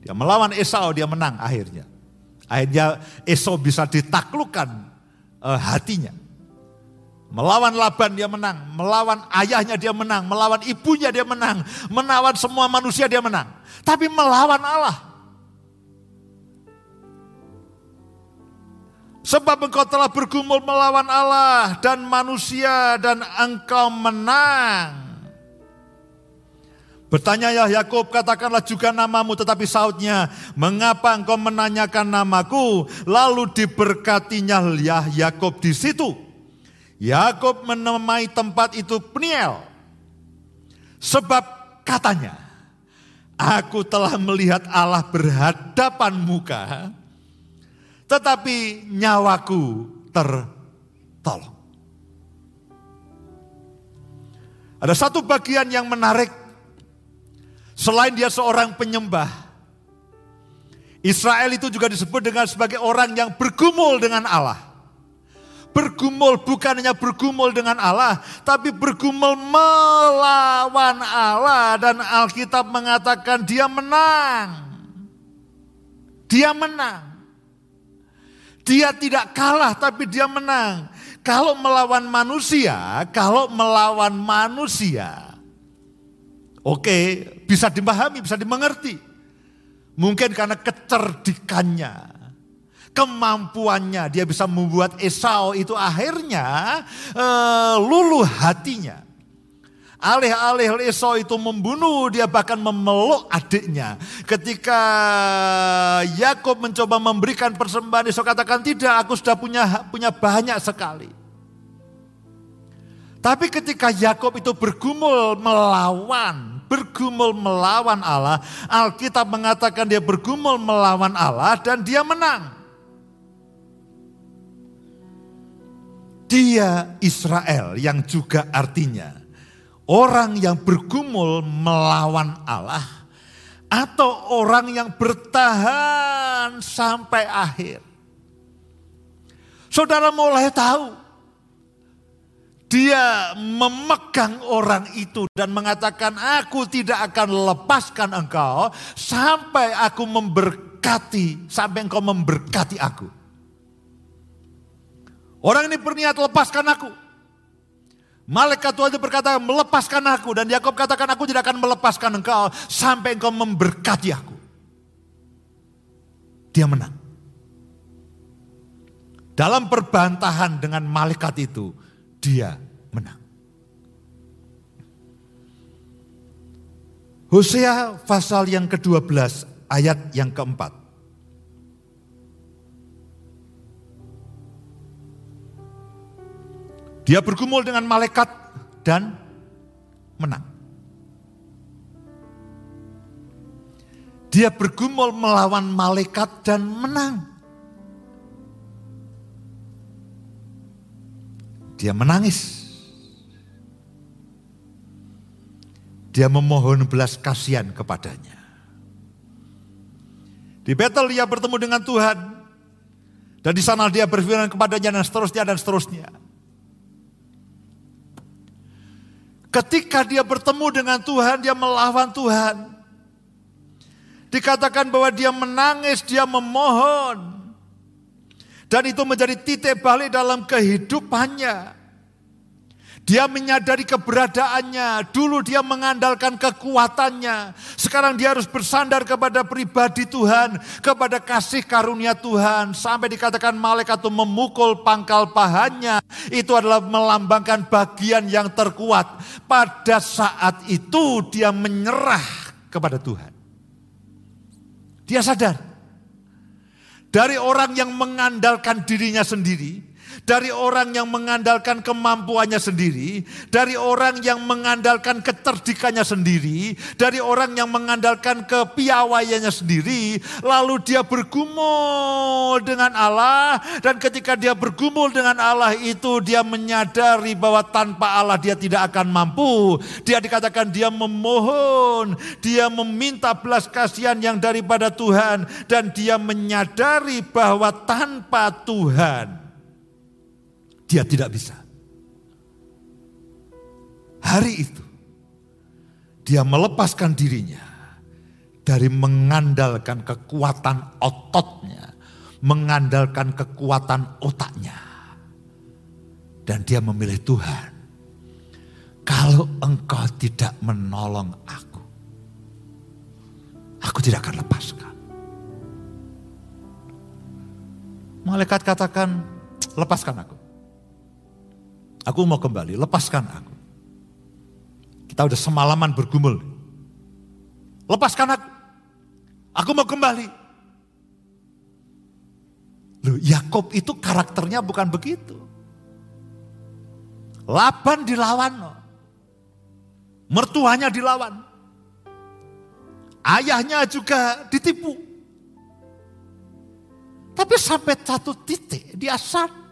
Dia melawan Esau dia menang akhirnya. Akhirnya Esau bisa ditaklukkan uh, hatinya. Melawan Laban dia menang, melawan ayahnya dia menang, melawan ibunya dia menang, melawan semua manusia dia menang. Tapi melawan Allah Sebab engkau telah bergumul melawan Allah dan manusia dan engkau menang. Bertanya ya Yakub, katakanlah juga namamu, tetapi sautnya, mengapa engkau menanyakan namaku? Lalu diberkatinya ya Yakub di situ. Yakub menamai tempat itu Peniel. Sebab katanya, aku telah melihat Allah berhadapan muka, tetapi nyawaku tertolong. Ada satu bagian yang menarik Selain dia seorang penyembah, Israel itu juga disebut dengan sebagai orang yang bergumul dengan Allah. Bergumul bukan hanya bergumul dengan Allah, tapi bergumul melawan Allah dan Alkitab mengatakan dia menang. Dia menang. Dia tidak kalah tapi dia menang. Kalau melawan manusia, kalau melawan manusia, Oke, bisa dipahami, bisa dimengerti. Mungkin karena kecerdikannya, kemampuannya, dia bisa membuat Esau itu akhirnya uh, luluh hatinya. Alih-alih Esau itu membunuh, dia bahkan memeluk adiknya. Ketika Yakob mencoba memberikan persembahan, Esau katakan tidak, aku sudah punya punya banyak sekali. Tapi ketika Yakob itu bergumul melawan bergumul melawan Allah. Alkitab mengatakan dia bergumul melawan Allah dan dia menang. Dia Israel yang juga artinya orang yang bergumul melawan Allah atau orang yang bertahan sampai akhir. Saudara mulai tahu dia memegang orang itu dan mengatakan, "Aku tidak akan lepaskan engkau sampai aku memberkati, sampai engkau memberkati aku." Orang ini berniat lepaskan aku. Malaikat Tuhan itu berkata, "Melepaskan aku." Dan Yakob katakan, "Aku tidak akan melepaskan engkau sampai engkau memberkati aku." Dia menang. Dalam perbantahan dengan malaikat itu, dia menang. Hosea pasal yang ke-12 ayat yang keempat. Dia bergumul dengan malaikat dan menang. Dia bergumul melawan malaikat dan menang. Dia menangis. Dia memohon belas kasihan kepadanya. Di Betel dia bertemu dengan Tuhan. Dan di sana dia berfirman kepadanya dan seterusnya dan seterusnya. Ketika dia bertemu dengan Tuhan, dia melawan Tuhan. Dikatakan bahwa dia menangis, dia memohon. Dan itu menjadi titik balik dalam kehidupannya. Dia menyadari keberadaannya. Dulu dia mengandalkan kekuatannya. Sekarang dia harus bersandar kepada pribadi Tuhan. Kepada kasih karunia Tuhan. Sampai dikatakan malaikat itu memukul pangkal pahanya. Itu adalah melambangkan bagian yang terkuat. Pada saat itu dia menyerah kepada Tuhan. Dia sadar dari orang yang mengandalkan dirinya sendiri, dari orang yang mengandalkan kemampuannya sendiri, dari orang yang mengandalkan kecerdikannya sendiri, dari orang yang mengandalkan kepiawaiannya sendiri, lalu dia bergumul dengan Allah dan ketika dia bergumul dengan Allah itu dia menyadari bahwa tanpa Allah dia tidak akan mampu. Dia dikatakan dia memohon, dia meminta belas kasihan yang daripada Tuhan dan dia menyadari bahwa tanpa Tuhan dia tidak bisa. Hari itu dia melepaskan dirinya dari mengandalkan kekuatan ototnya, mengandalkan kekuatan otaknya. Dan dia memilih Tuhan. Kalau engkau tidak menolong aku, aku tidak akan lepaskan. Malaikat katakan, lepaskan aku. Aku mau kembali, lepaskan aku. Kita udah semalaman bergumul. Lepaskan aku. Aku mau kembali. Loh, Yakob itu karakternya bukan begitu. Laban dilawan. Mertuanya dilawan. Ayahnya juga ditipu. Tapi sampai satu titik dia sadar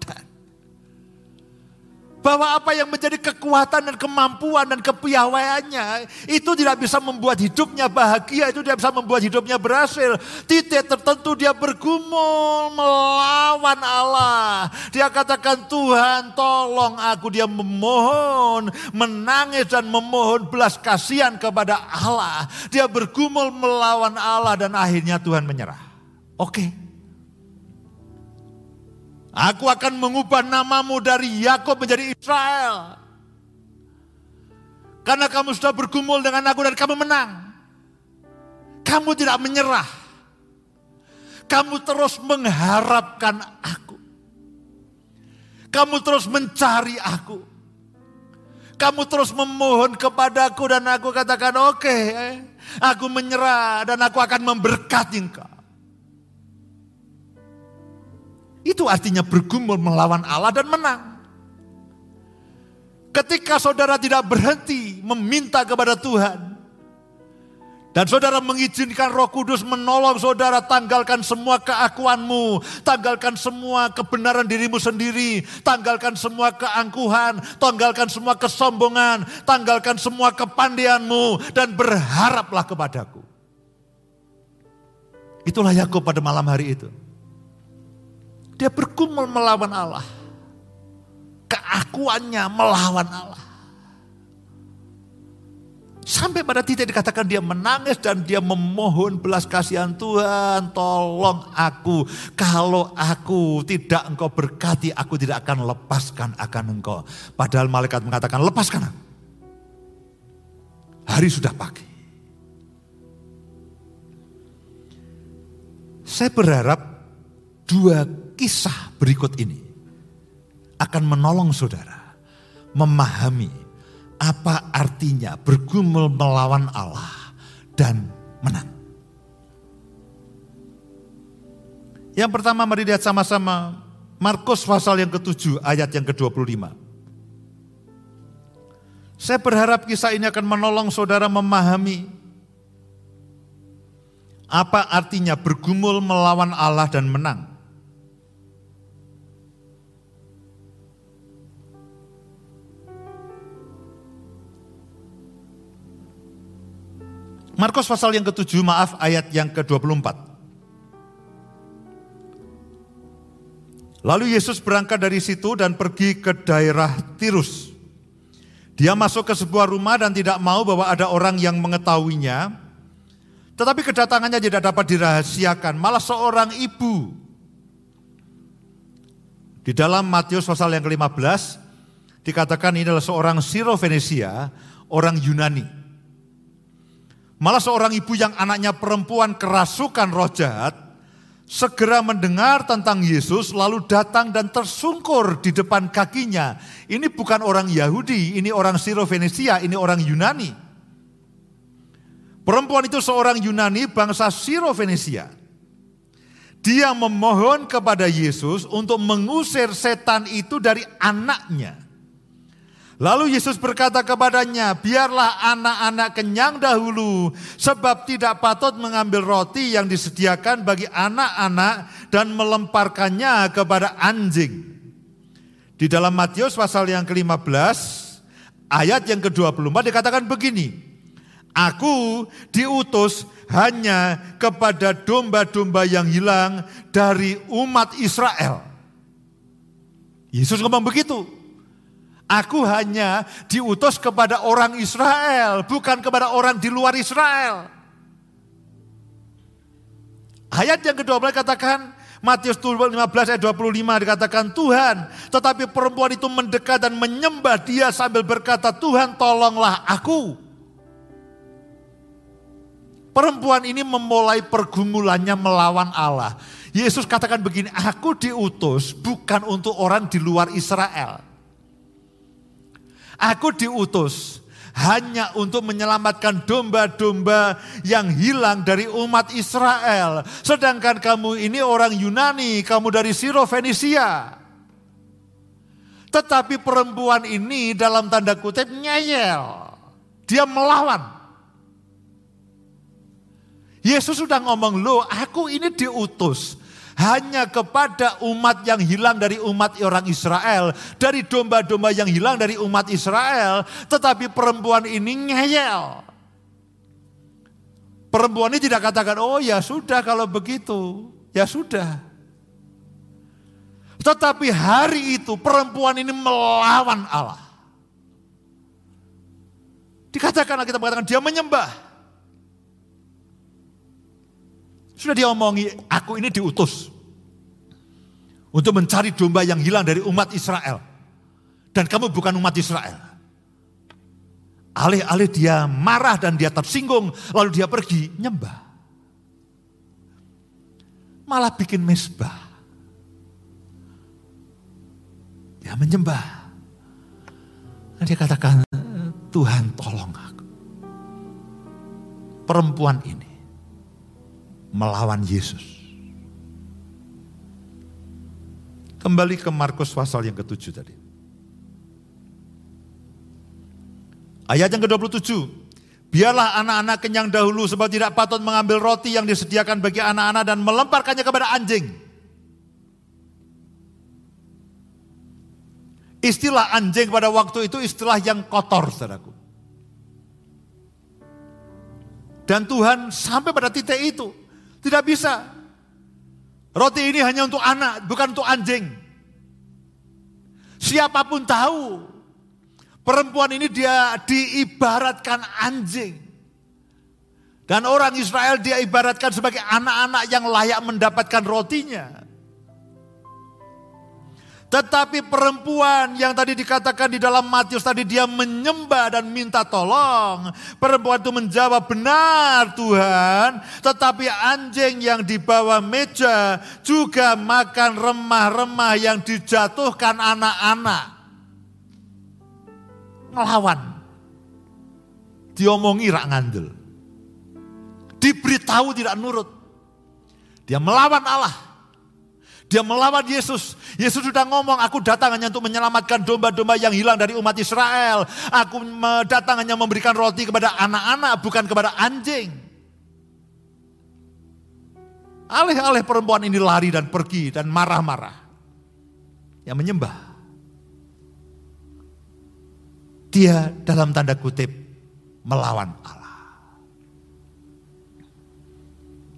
bahwa apa yang menjadi kekuatan dan kemampuan dan kepiawaiannya itu tidak bisa membuat hidupnya bahagia, itu tidak bisa membuat hidupnya berhasil. Titik tertentu dia bergumul melawan Allah. Dia katakan Tuhan tolong aku. Dia memohon, menangis dan memohon belas kasihan kepada Allah. Dia bergumul melawan Allah dan akhirnya Tuhan menyerah. Oke. Okay. Aku akan mengubah namamu dari Yakob menjadi Israel. Karena kamu sudah bergumul dengan aku dan kamu menang. Kamu tidak menyerah. Kamu terus mengharapkan aku. Kamu terus mencari aku. Kamu terus memohon kepadaku dan aku katakan oke. Okay, aku menyerah dan aku akan memberkati engkau. Itu artinya bergumul melawan Allah dan menang. Ketika saudara tidak berhenti meminta kepada Tuhan. Dan saudara mengizinkan roh kudus menolong saudara tanggalkan semua keakuanmu. Tanggalkan semua kebenaran dirimu sendiri. Tanggalkan semua keangkuhan. Tanggalkan semua kesombongan. Tanggalkan semua kepandaianmu. Dan berharaplah kepadaku. Itulah Yakub pada malam hari itu. Dia bergumul melawan Allah. Keakuannya melawan Allah. Sampai pada titik dikatakan dia menangis dan dia memohon belas kasihan Tuhan tolong aku. Kalau aku tidak engkau berkati aku tidak akan lepaskan akan engkau. Padahal malaikat mengatakan lepaskan aku. Hari sudah pagi. Saya berharap dua kisah berikut ini akan menolong saudara memahami apa artinya bergumul melawan Allah dan menang. Yang pertama mari lihat sama-sama Markus pasal yang ketujuh ayat yang ke-25. Saya berharap kisah ini akan menolong saudara memahami apa artinya bergumul melawan Allah dan menang. Markus pasal yang ketujuh, maaf ayat yang ke-24. Lalu Yesus berangkat dari situ dan pergi ke daerah Tirus. Dia masuk ke sebuah rumah dan tidak mau bahwa ada orang yang mengetahuinya. Tetapi kedatangannya tidak dapat dirahasiakan. Malah seorang ibu. Di dalam Matius pasal yang ke-15 dikatakan ini adalah seorang Siro Venesia, orang Yunani. Malah seorang ibu yang anaknya perempuan kerasukan roh jahat, segera mendengar tentang Yesus lalu datang dan tersungkur di depan kakinya. Ini bukan orang Yahudi, ini orang Siro Venesia, ini orang Yunani. Perempuan itu seorang Yunani bangsa Siro Venesia. Dia memohon kepada Yesus untuk mengusir setan itu dari anaknya. Lalu Yesus berkata kepadanya, biarlah anak-anak kenyang dahulu, sebab tidak patut mengambil roti yang disediakan bagi anak-anak dan melemparkannya kepada anjing. Di dalam Matius pasal yang ke-15, ayat yang ke-24 dikatakan begini, Aku diutus hanya kepada domba-domba yang hilang dari umat Israel. Yesus ngomong begitu. Aku hanya diutus kepada orang Israel, bukan kepada orang di luar Israel. Ayat yang kedua belas katakan, Matius 15 ayat 25 dikatakan Tuhan, tetapi perempuan itu mendekat dan menyembah dia sambil berkata, Tuhan tolonglah aku. Perempuan ini memulai pergumulannya melawan Allah. Yesus katakan begini, aku diutus bukan untuk orang di luar Israel. Aku diutus hanya untuk menyelamatkan domba-domba yang hilang dari umat Israel. Sedangkan kamu ini orang Yunani, kamu dari Siro Fenisia. Tetapi perempuan ini dalam tanda kutip ngeyel. Dia melawan. Yesus sudah ngomong, loh aku ini diutus hanya kepada umat yang hilang dari umat orang Israel. Dari domba-domba yang hilang dari umat Israel. Tetapi perempuan ini ngeyel. Perempuan ini tidak katakan, oh ya sudah kalau begitu. Ya sudah. Tetapi hari itu perempuan ini melawan Allah. Dikatakan kita mengatakan dia menyembah. Sudah diomongi, aku ini diutus. Untuk mencari domba yang hilang dari umat Israel. Dan kamu bukan umat Israel. Alih-alih dia marah dan dia tersinggung, lalu dia pergi nyembah. Malah bikin mesbah. Dia menyembah. Dan dia katakan, Tuhan tolong aku. Perempuan ini melawan Yesus. Kembali ke Markus pasal yang ketujuh tadi. Ayat yang ke-27. Biarlah anak-anak kenyang dahulu sebab tidak patut mengambil roti yang disediakan bagi anak-anak dan melemparkannya kepada anjing. Istilah anjing pada waktu itu istilah yang kotor, saudaraku. Dan Tuhan sampai pada titik itu. Tidak bisa. Roti ini hanya untuk anak, bukan untuk anjing. Siapa pun tahu, perempuan ini dia diibaratkan anjing. Dan orang Israel dia ibaratkan sebagai anak-anak yang layak mendapatkan rotinya. Tetapi perempuan yang tadi dikatakan di dalam Matius tadi dia menyembah dan minta tolong. Perempuan itu menjawab benar Tuhan. Tetapi anjing yang di bawah meja juga makan remah-remah yang dijatuhkan anak-anak. Ngelawan. Diomongi rak ngandel. Diberitahu tidak nurut. Dia melawan Allah. Dia melawan Yesus. Yesus sudah ngomong, aku datang hanya untuk menyelamatkan domba-domba yang hilang dari umat Israel. Aku datang hanya memberikan roti kepada anak-anak, bukan kepada anjing. Alih-alih perempuan ini lari dan pergi dan marah-marah. Yang menyembah. Dia dalam tanda kutip melawan Allah.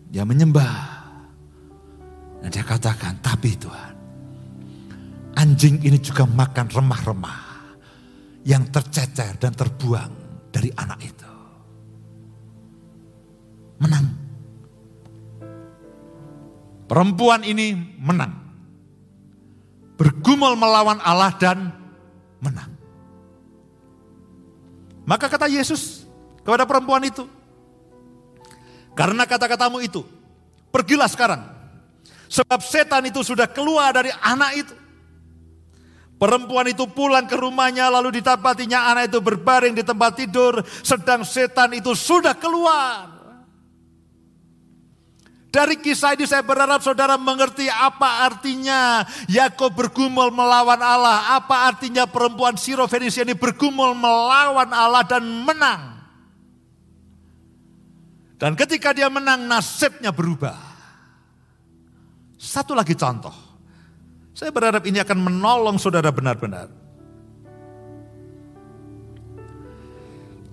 Dia menyembah dan dia katakan, tapi Tuhan, anjing ini juga makan remah-remah yang tercecer dan terbuang dari anak itu. Menang. Perempuan ini menang. Bergumul melawan Allah dan menang. Maka kata Yesus kepada perempuan itu, karena kata-katamu itu, pergilah sekarang Sebab setan itu sudah keluar dari anak itu. Perempuan itu pulang ke rumahnya lalu ditapatinya anak itu berbaring di tempat tidur sedang setan itu sudah keluar. Dari kisah ini saya berharap saudara mengerti apa artinya Yakob bergumul melawan Allah. Apa artinya perempuan Siro Fenisia ini bergumul melawan Allah dan menang. Dan ketika dia menang nasibnya berubah. Satu lagi contoh. Saya berharap ini akan menolong saudara benar-benar.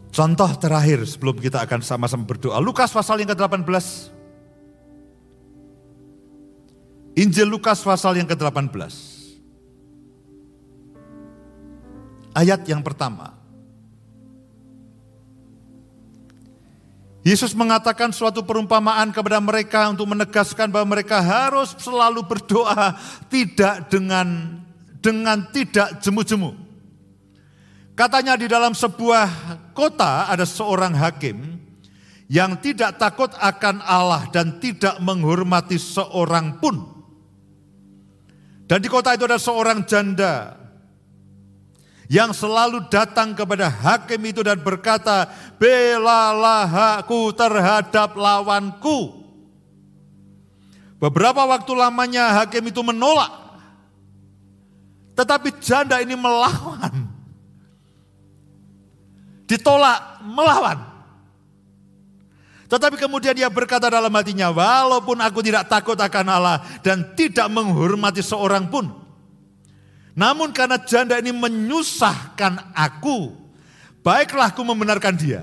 Contoh terakhir sebelum kita akan sama-sama berdoa. Lukas pasal yang ke-18. Injil Lukas pasal yang ke-18. Ayat yang pertama. Yesus mengatakan suatu perumpamaan kepada mereka untuk menegaskan bahwa mereka harus selalu berdoa tidak dengan dengan tidak jemu-jemu. Katanya di dalam sebuah kota ada seorang hakim yang tidak takut akan Allah dan tidak menghormati seorang pun. Dan di kota itu ada seorang janda yang selalu datang kepada hakim itu dan berkata, belalah aku terhadap lawanku. Beberapa waktu lamanya hakim itu menolak. Tetapi janda ini melawan. Ditolak, melawan. Tetapi kemudian dia berkata dalam hatinya, walaupun aku tidak takut akan Allah dan tidak menghormati seorang pun. Namun karena janda ini menyusahkan aku, baiklah aku membenarkan dia.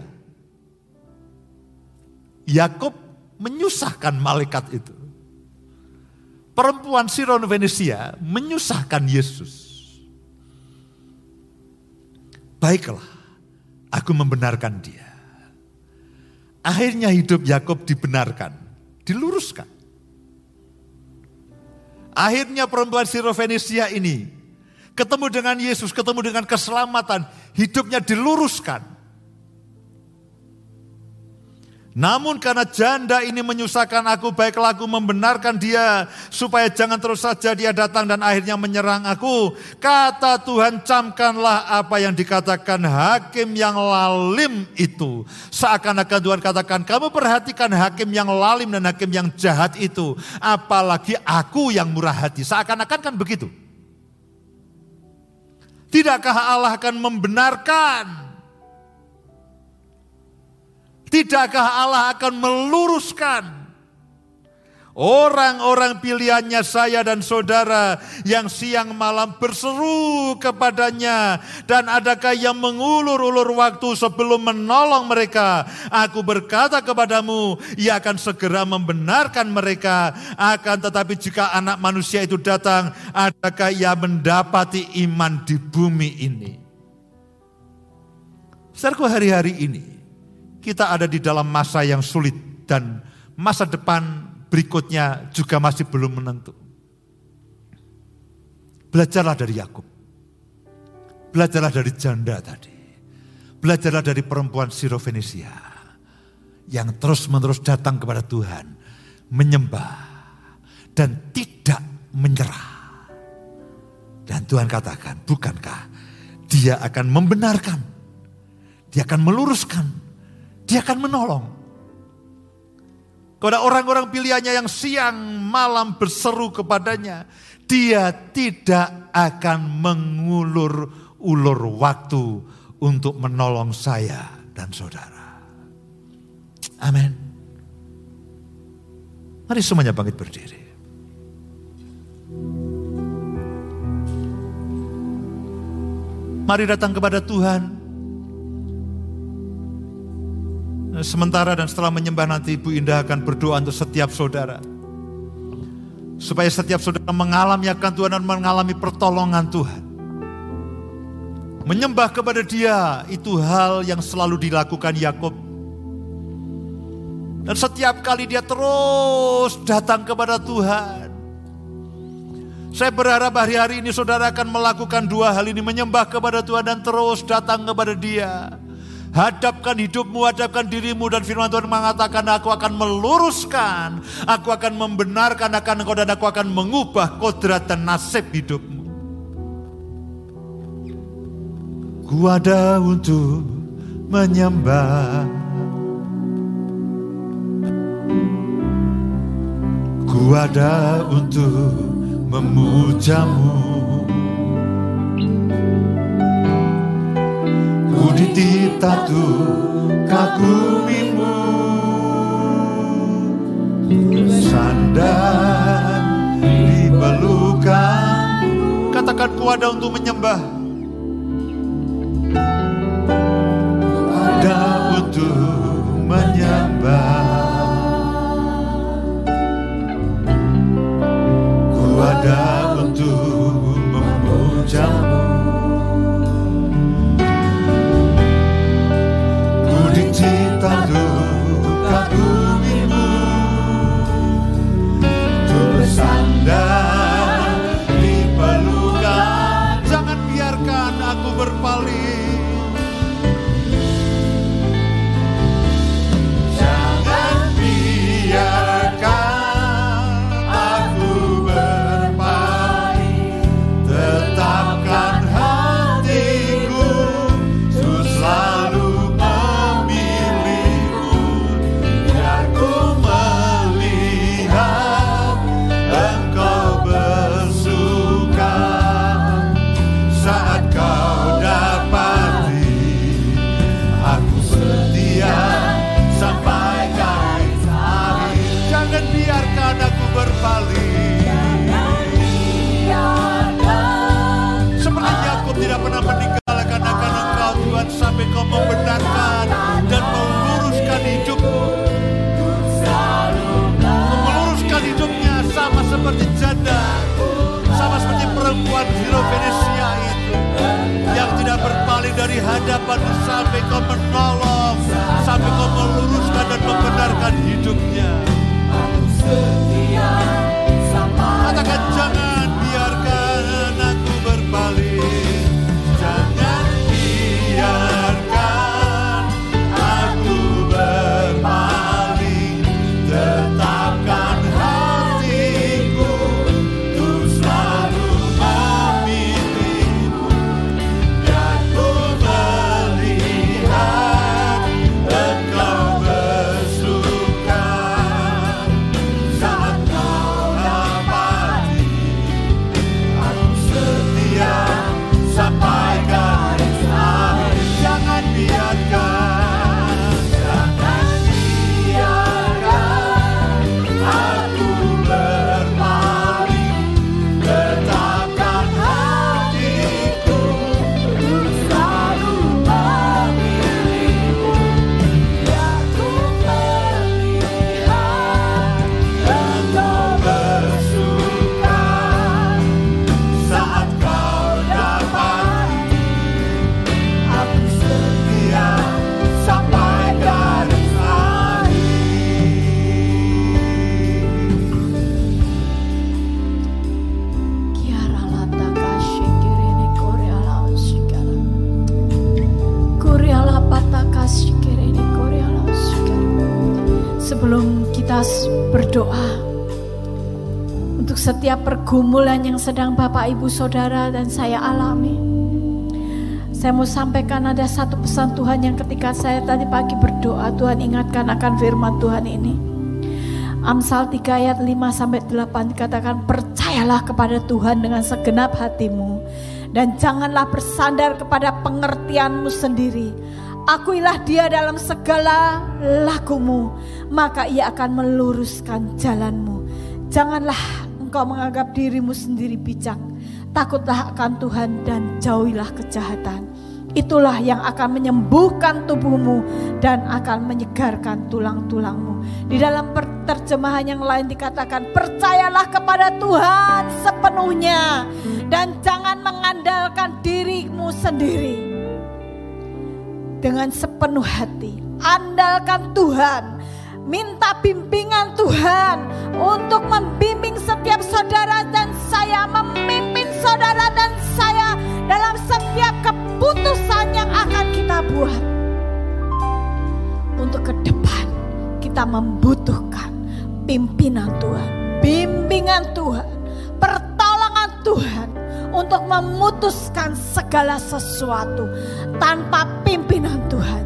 Yakub menyusahkan malaikat itu perempuan Siron Venesia menyusahkan Yesus. Baiklah, aku membenarkan dia. Akhirnya hidup Yakob dibenarkan, diluruskan. Akhirnya perempuan Siron Venesia ini ketemu dengan Yesus, ketemu dengan keselamatan, hidupnya diluruskan. Namun karena janda ini menyusahkan aku, baiklah aku membenarkan dia supaya jangan terus saja dia datang dan akhirnya menyerang aku. Kata Tuhan, camkanlah apa yang dikatakan hakim yang lalim itu. Seakan-akan Tuhan katakan, kamu perhatikan hakim yang lalim dan hakim yang jahat itu. Apalagi aku yang murah hati. Seakan-akan kan begitu. Tidakkah Allah akan membenarkan? Tidakkah Allah akan meluruskan orang-orang pilihannya saya dan saudara yang siang malam berseru kepadanya. Dan adakah yang mengulur-ulur waktu sebelum menolong mereka? Aku berkata kepadamu ia akan segera membenarkan mereka. Akan tetapi jika anak manusia itu datang adakah ia mendapati iman di bumi ini? Saudaraku hari-hari ini kita ada di dalam masa yang sulit dan masa depan berikutnya juga masih belum menentu. Belajarlah dari Yakub. Belajarlah dari janda tadi. Belajarlah dari perempuan Sirofenisia yang terus-menerus datang kepada Tuhan, menyembah dan tidak menyerah. Dan Tuhan katakan, bukankah dia akan membenarkan, dia akan meluruskan, dia akan menolong. Kepada orang-orang pilihannya yang siang malam berseru kepadanya, dia tidak akan mengulur-ulur waktu untuk menolong saya dan saudara. Amin. Mari semuanya bangkit berdiri. Mari datang kepada Tuhan Sementara dan setelah menyembah nanti Ibu Indah akan berdoa untuk setiap saudara. Supaya setiap saudara mengalami akan Tuhan dan mengalami pertolongan Tuhan. Menyembah kepada dia itu hal yang selalu dilakukan Yakub. Dan setiap kali dia terus datang kepada Tuhan. Saya berharap hari-hari ini saudara akan melakukan dua hal ini. Menyembah kepada Tuhan dan terus datang kepada dia. Hadapkan hidupmu, hadapkan dirimu dan firman Tuhan mengatakan aku akan meluruskan, aku akan membenarkan akan engkau dan aku akan mengubah kodrat dan nasib hidupmu. Ku ada untuk menyembah. Ku ada untuk memujamu. Dititatu kagumimu. Sandar di pelukan Katakan ku ada untuk menyembah. Ada untuk menyembah. Ku ada Engkau membenarkan dan meluruskan hidupmu. Meluruskan hidupnya sama seperti janda, sama seperti perempuan Hero Venesia itu yang tidak berpaling dari hadapan sampai kau menolong, sampai kau meluruskan dan membenarkan hidupnya. Setiap pergumulan yang sedang Bapak Ibu Saudara dan saya alami. Saya mau sampaikan ada satu pesan Tuhan yang ketika saya tadi pagi berdoa Tuhan ingatkan akan firman Tuhan ini. Amsal 3 ayat 5 sampai 8 dikatakan percayalah kepada Tuhan dengan segenap hatimu dan janganlah bersandar kepada pengertianmu sendiri. Akuilah dia dalam segala lakumu, maka ia akan meluruskan jalanmu. Janganlah engkau menganggap dirimu sendiri bijak. Takutlah akan Tuhan dan jauhilah kejahatan. Itulah yang akan menyembuhkan tubuhmu dan akan menyegarkan tulang-tulangmu. Di dalam terjemahan yang lain dikatakan, percayalah kepada Tuhan sepenuhnya dan jangan mengandalkan dirimu sendiri. Dengan sepenuh hati, andalkan Tuhan, minta bimbingan Tuhan untuk membimbing setiap saudara dan saya, memimpin saudara dan saya dalam setiap keputusan yang akan kita buat. Untuk ke depan kita membutuhkan pimpinan Tuhan, bimbingan Tuhan, pertolongan Tuhan untuk memutuskan segala sesuatu tanpa pimpinan Tuhan.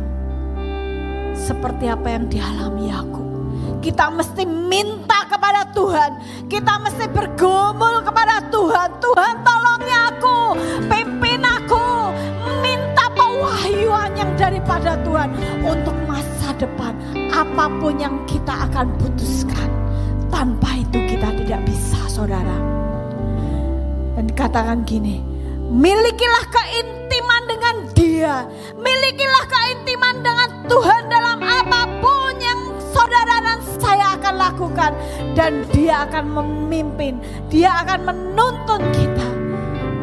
Seperti apa yang dialami Yakub. Kita mesti minta kepada Tuhan. Kita mesti bergumul kepada Tuhan. Tuhan tolongi aku. Pimpin aku. Minta pewahyuan yang daripada Tuhan. Untuk masa depan. Apa pun yang kita akan putuskan. Tanpa itu kita tidak bisa saudara. Dan katakan gini. Milikilah keintiman dengan dia. Milikilah keintiman dengan Tuhan dalam apa pun yang saudara dan saya akan lakukan. Dan dia akan memimpin. Dia akan menuntun kita.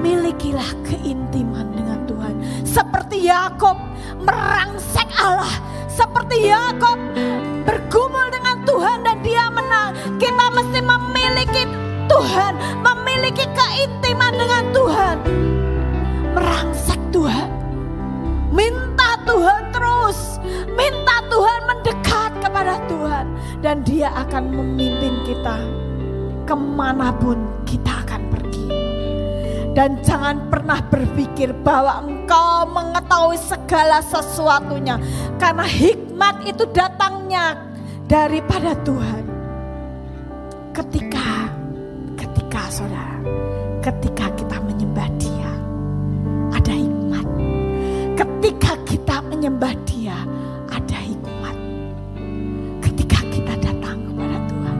Milikilah keintiman dengan Tuhan. Seperti Yakob merangsek Allah. Seperti Yakob bergumul dengan Tuhan dan dia menang. Kita mesti memiliki Tuhan. Memiliki keintiman dengan Tuhan. Merangsek Tuhan. Minta Tuhan terus. Minta Tuhan mendekat kepada Tuhan. Dan dia akan memimpin kita. Ke mana pun kita akan pergi. Dan jangan pernah berpikir bahwa engkau mengetahui segala sesuatunya. Karena hikmat itu datangnya daripada Tuhan. Ketika, ketika saudara, ketika kita menyembah dia, ada hikmat. Ketika kita datang kepada Tuhan,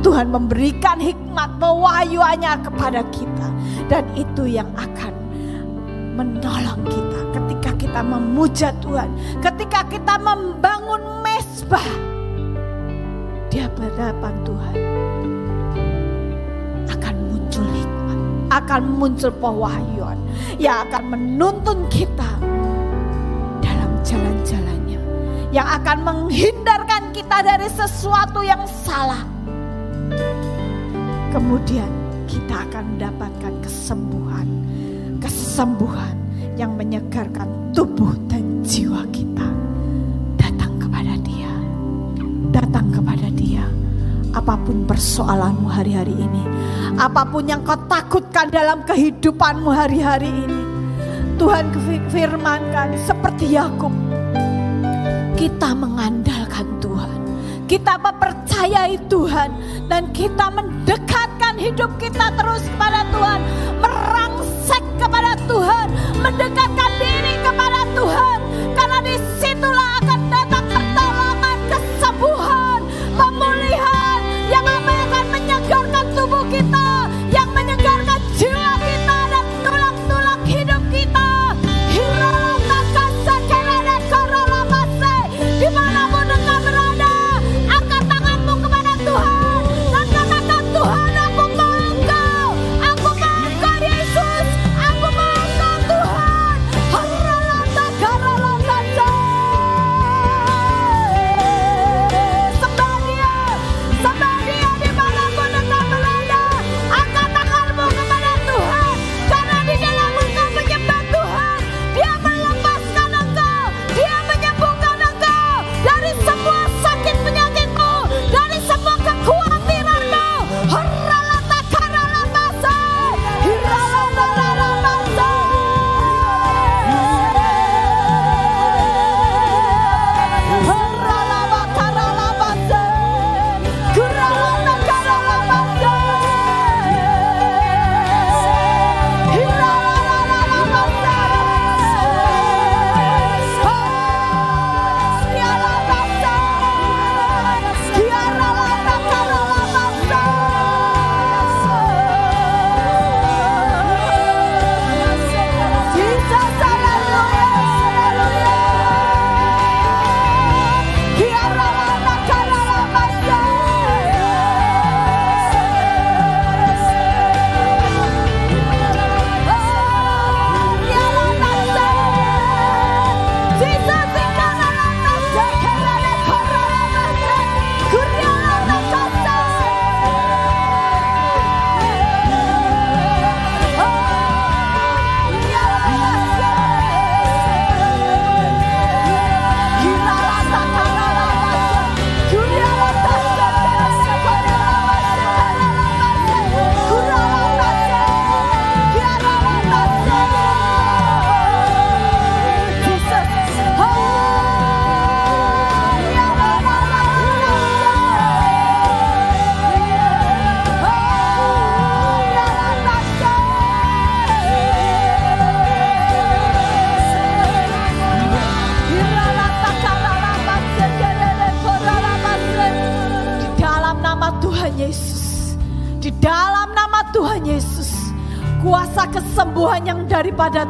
Tuhan memberikan hikmat pewahyuannya kepada kita. Dan itu yang akan menolong kita ketika kita memuja Tuhan. Ketika kita membangun mesbah di hadapan Tuhan. Akan muncul akan muncul pewahyuan yang akan menuntun kita yang akan menghindarkan kita dari sesuatu yang salah. Kemudian kita akan mendapatkan kesembuhan, kesembuhan yang menyegarkan tubuh dan jiwa kita. Datang kepada Dia, datang kepada Dia. Apa pun persoalanmu hari-hari ini, apa pun yang kau takutkan dalam kehidupanmu hari-hari ini, Tuhan firmankan seperti Yakub. Kita mengandalkan Tuhan, kita mempercayai Tuhan, dan kita mendekatkan hidup kita terus kepada Tuhan, merangsek kepada Tuhan, mendekatkan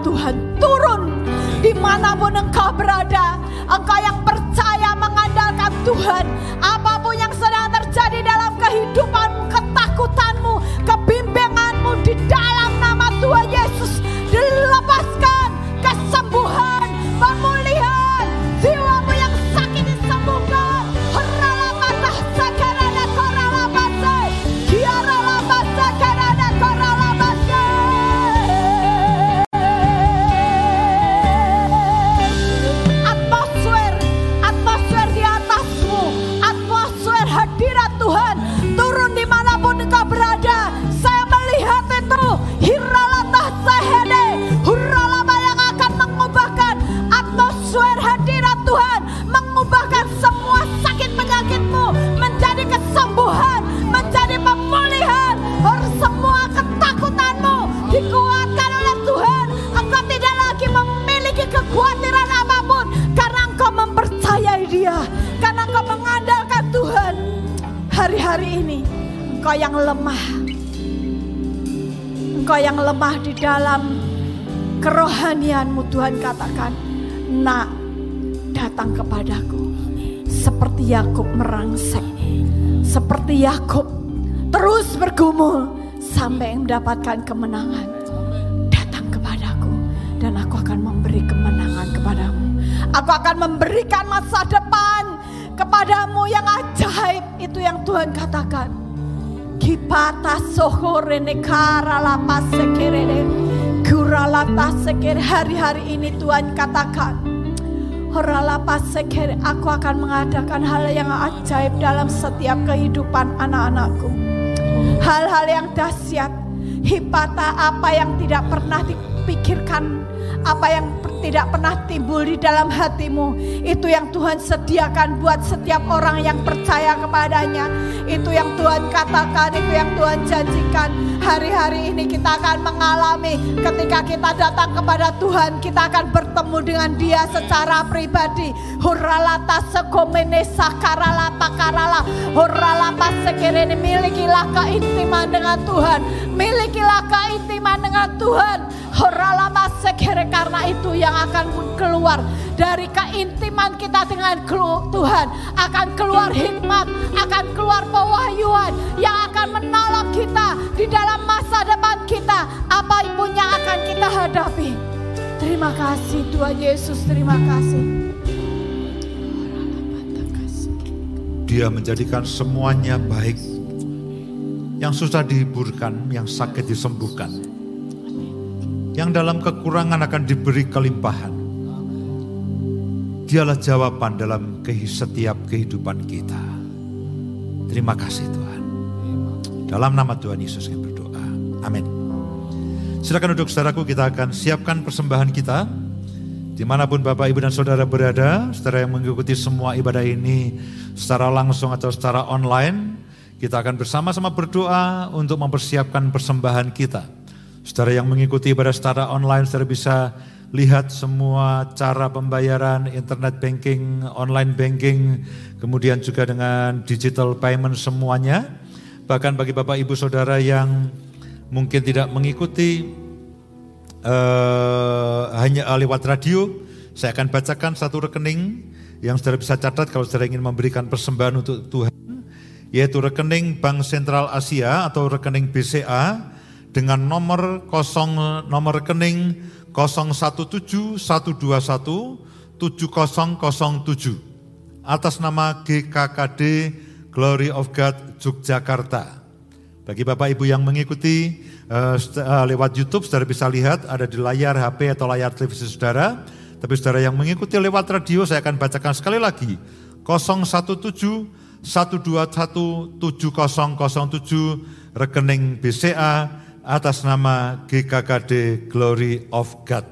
Tuhan turun di mana pun engkau berada. Engkau yang percaya mengandalkan Tuhan, apa pun yang sedang terjadi dalam kehidupanmu, ketakutanmu, lemah di dalam kerohanianmu Tuhan katakan, nak datang kepadaku seperti Yakub merangsek, seperti Yakub terus bergumul sampai mendapatkan kemenangan. Datang kepadaku dan aku akan memberi kemenangan kepadamu. Aku akan memberikan masa depan kepadamu yang ajaib. Itu yang Tuhan katakan. Kipata sohore nekara lapas sekerene. Kuralata sekere hari-hari ini Tuhan katakan. Horalapas sekere aku akan mengadakan hal yang ajaib dalam setiap kehidupan anak-anakku. Hal-hal yang dahsyat. Hipata apa yang tidak pernah dipikirkan apa yang tidak pernah timbul di dalam hatimu itu yang Tuhan sediakan buat setiap orang yang percaya kepadanya itu yang Tuhan katakan itu yang Tuhan janjikan. Hari-hari ini kita akan mengalami ketika kita datang kepada Tuhan kita akan bertemu dengan dia secara pribadi. Hurralata sekomene sakarala pakarala. Hurralapa sekirene milikilah keintiman dengan Tuhan. Milikilah keintiman dengan Tuhan. Hurralapa sekere karena itu yang akan keluar dari keintiman kita dengan Tuhan akan keluar hikmat, akan keluar pewahyuan yang akan menolong kita di dalam masa depan kita apa pun yang akan kita hadapi. Terima kasih Tuhan Yesus, terima kasih. Dia menjadikan semuanya baik. Yang susah dihiburkan, yang sakit disembuhkan yang dalam kekurangan akan diberi kelimpahan. Dialah jawaban dalam setiap kehidupan kita. Terima kasih Tuhan. Dalam nama Tuhan Yesus kami berdoa. Amin. Silakan duduk saudaraku, kita akan siapkan persembahan kita. Di mana pun Bapak, Ibu, dan Saudara berada, saudara yang mengikuti semua ibadah ini secara langsung atau secara online, kita akan bersama-sama berdoa untuk mempersiapkan persembahan kita Saudara yang mengikuti ibadah secara online, saudara bisa lihat semua cara pembayaran, internet banking, online banking, kemudian juga dengan digital payment semuanya. Bahkan bagi Bapak Ibu Saudara yang mungkin tidak mengikuti uh, hanya lewat radio, saya akan bacakan satu rekening yang saudara bisa catat kalau saudara ingin memberikan persembahan untuk Tuhan, yaitu rekening Bank Sentral Asia atau rekening BCA dengan nomor kosong nomor rekening 017121 7007 atas nama GKKD Glory of God Yogyakarta. Bagi Bapak Ibu yang mengikuti uh, lewat YouTube, saudara bisa lihat ada di layar HP atau layar televisi saudara. Tapi saudara yang mengikuti lewat radio, saya akan bacakan sekali lagi. 017 121 7007 rekening BCA atas nama GKKD Glory of God.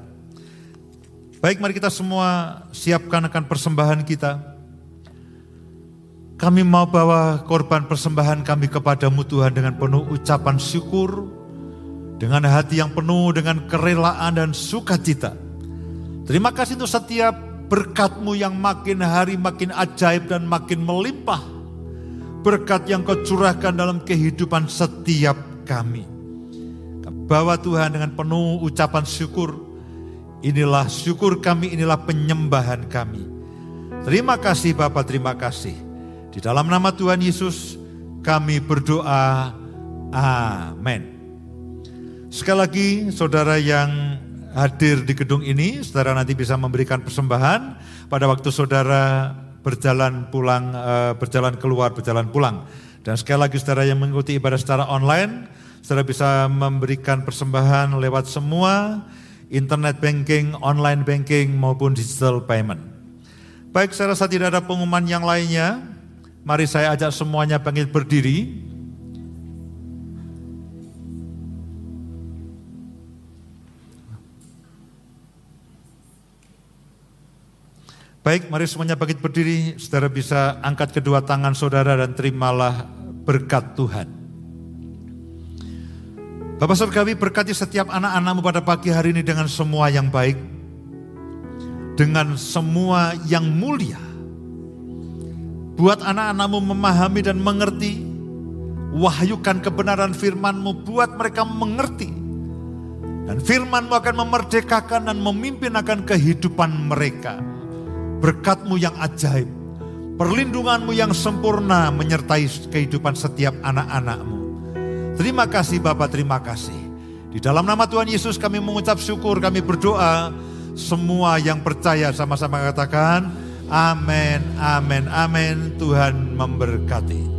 Baik, mari kita semua siapkan akan persembahan kita. Kami mau bawa korban persembahan kami kepadamu Tuhan dengan penuh ucapan syukur, dengan hati yang penuh dengan kerelaan dan sukacita. Terima kasih untuk setiap berkatmu yang makin hari makin ajaib dan makin melimpah. Berkat yang kau curahkan dalam kehidupan setiap kami. Bawa Tuhan dengan penuh ucapan syukur. Inilah syukur kami, inilah penyembahan kami. Terima kasih Bapak, terima kasih. Di dalam nama Tuhan Yesus kami berdoa. Amin. Sekali lagi saudara yang hadir di gedung ini, saudara nanti bisa memberikan persembahan pada waktu saudara berjalan pulang, eh, berjalan keluar, berjalan pulang. Dan sekali lagi saudara yang mengikuti ibadah secara online, Saudara bisa memberikan persembahan lewat semua internet banking, online banking maupun digital payment. Baik, saya rasa tidak ada pengumuman yang lainnya. Mari saya ajak semuanya bangkit berdiri. Baik, mari semuanya bangkit berdiri. Saudara bisa angkat kedua tangan saudara dan terimalah berkat Tuhan. Bapak Surgawi berkati setiap anak-anakmu pada pagi hari ini dengan semua yang baik. Dengan semua yang mulia. Buat anak-anakmu memahami dan mengerti. Wahyukan kebenaran firmanmu buat mereka mengerti. Dan firmanmu akan memerdekakan dan memimpin akan kehidupan mereka. Berkatmu yang ajaib. Perlindunganmu yang sempurna menyertai kehidupan setiap anak-anakmu Terima kasih Bapak, terima kasih. Di dalam nama Tuhan Yesus kami mengucap syukur, kami berdoa. Semua yang percaya sama-sama katakan, amin, amin, amin. Tuhan memberkati.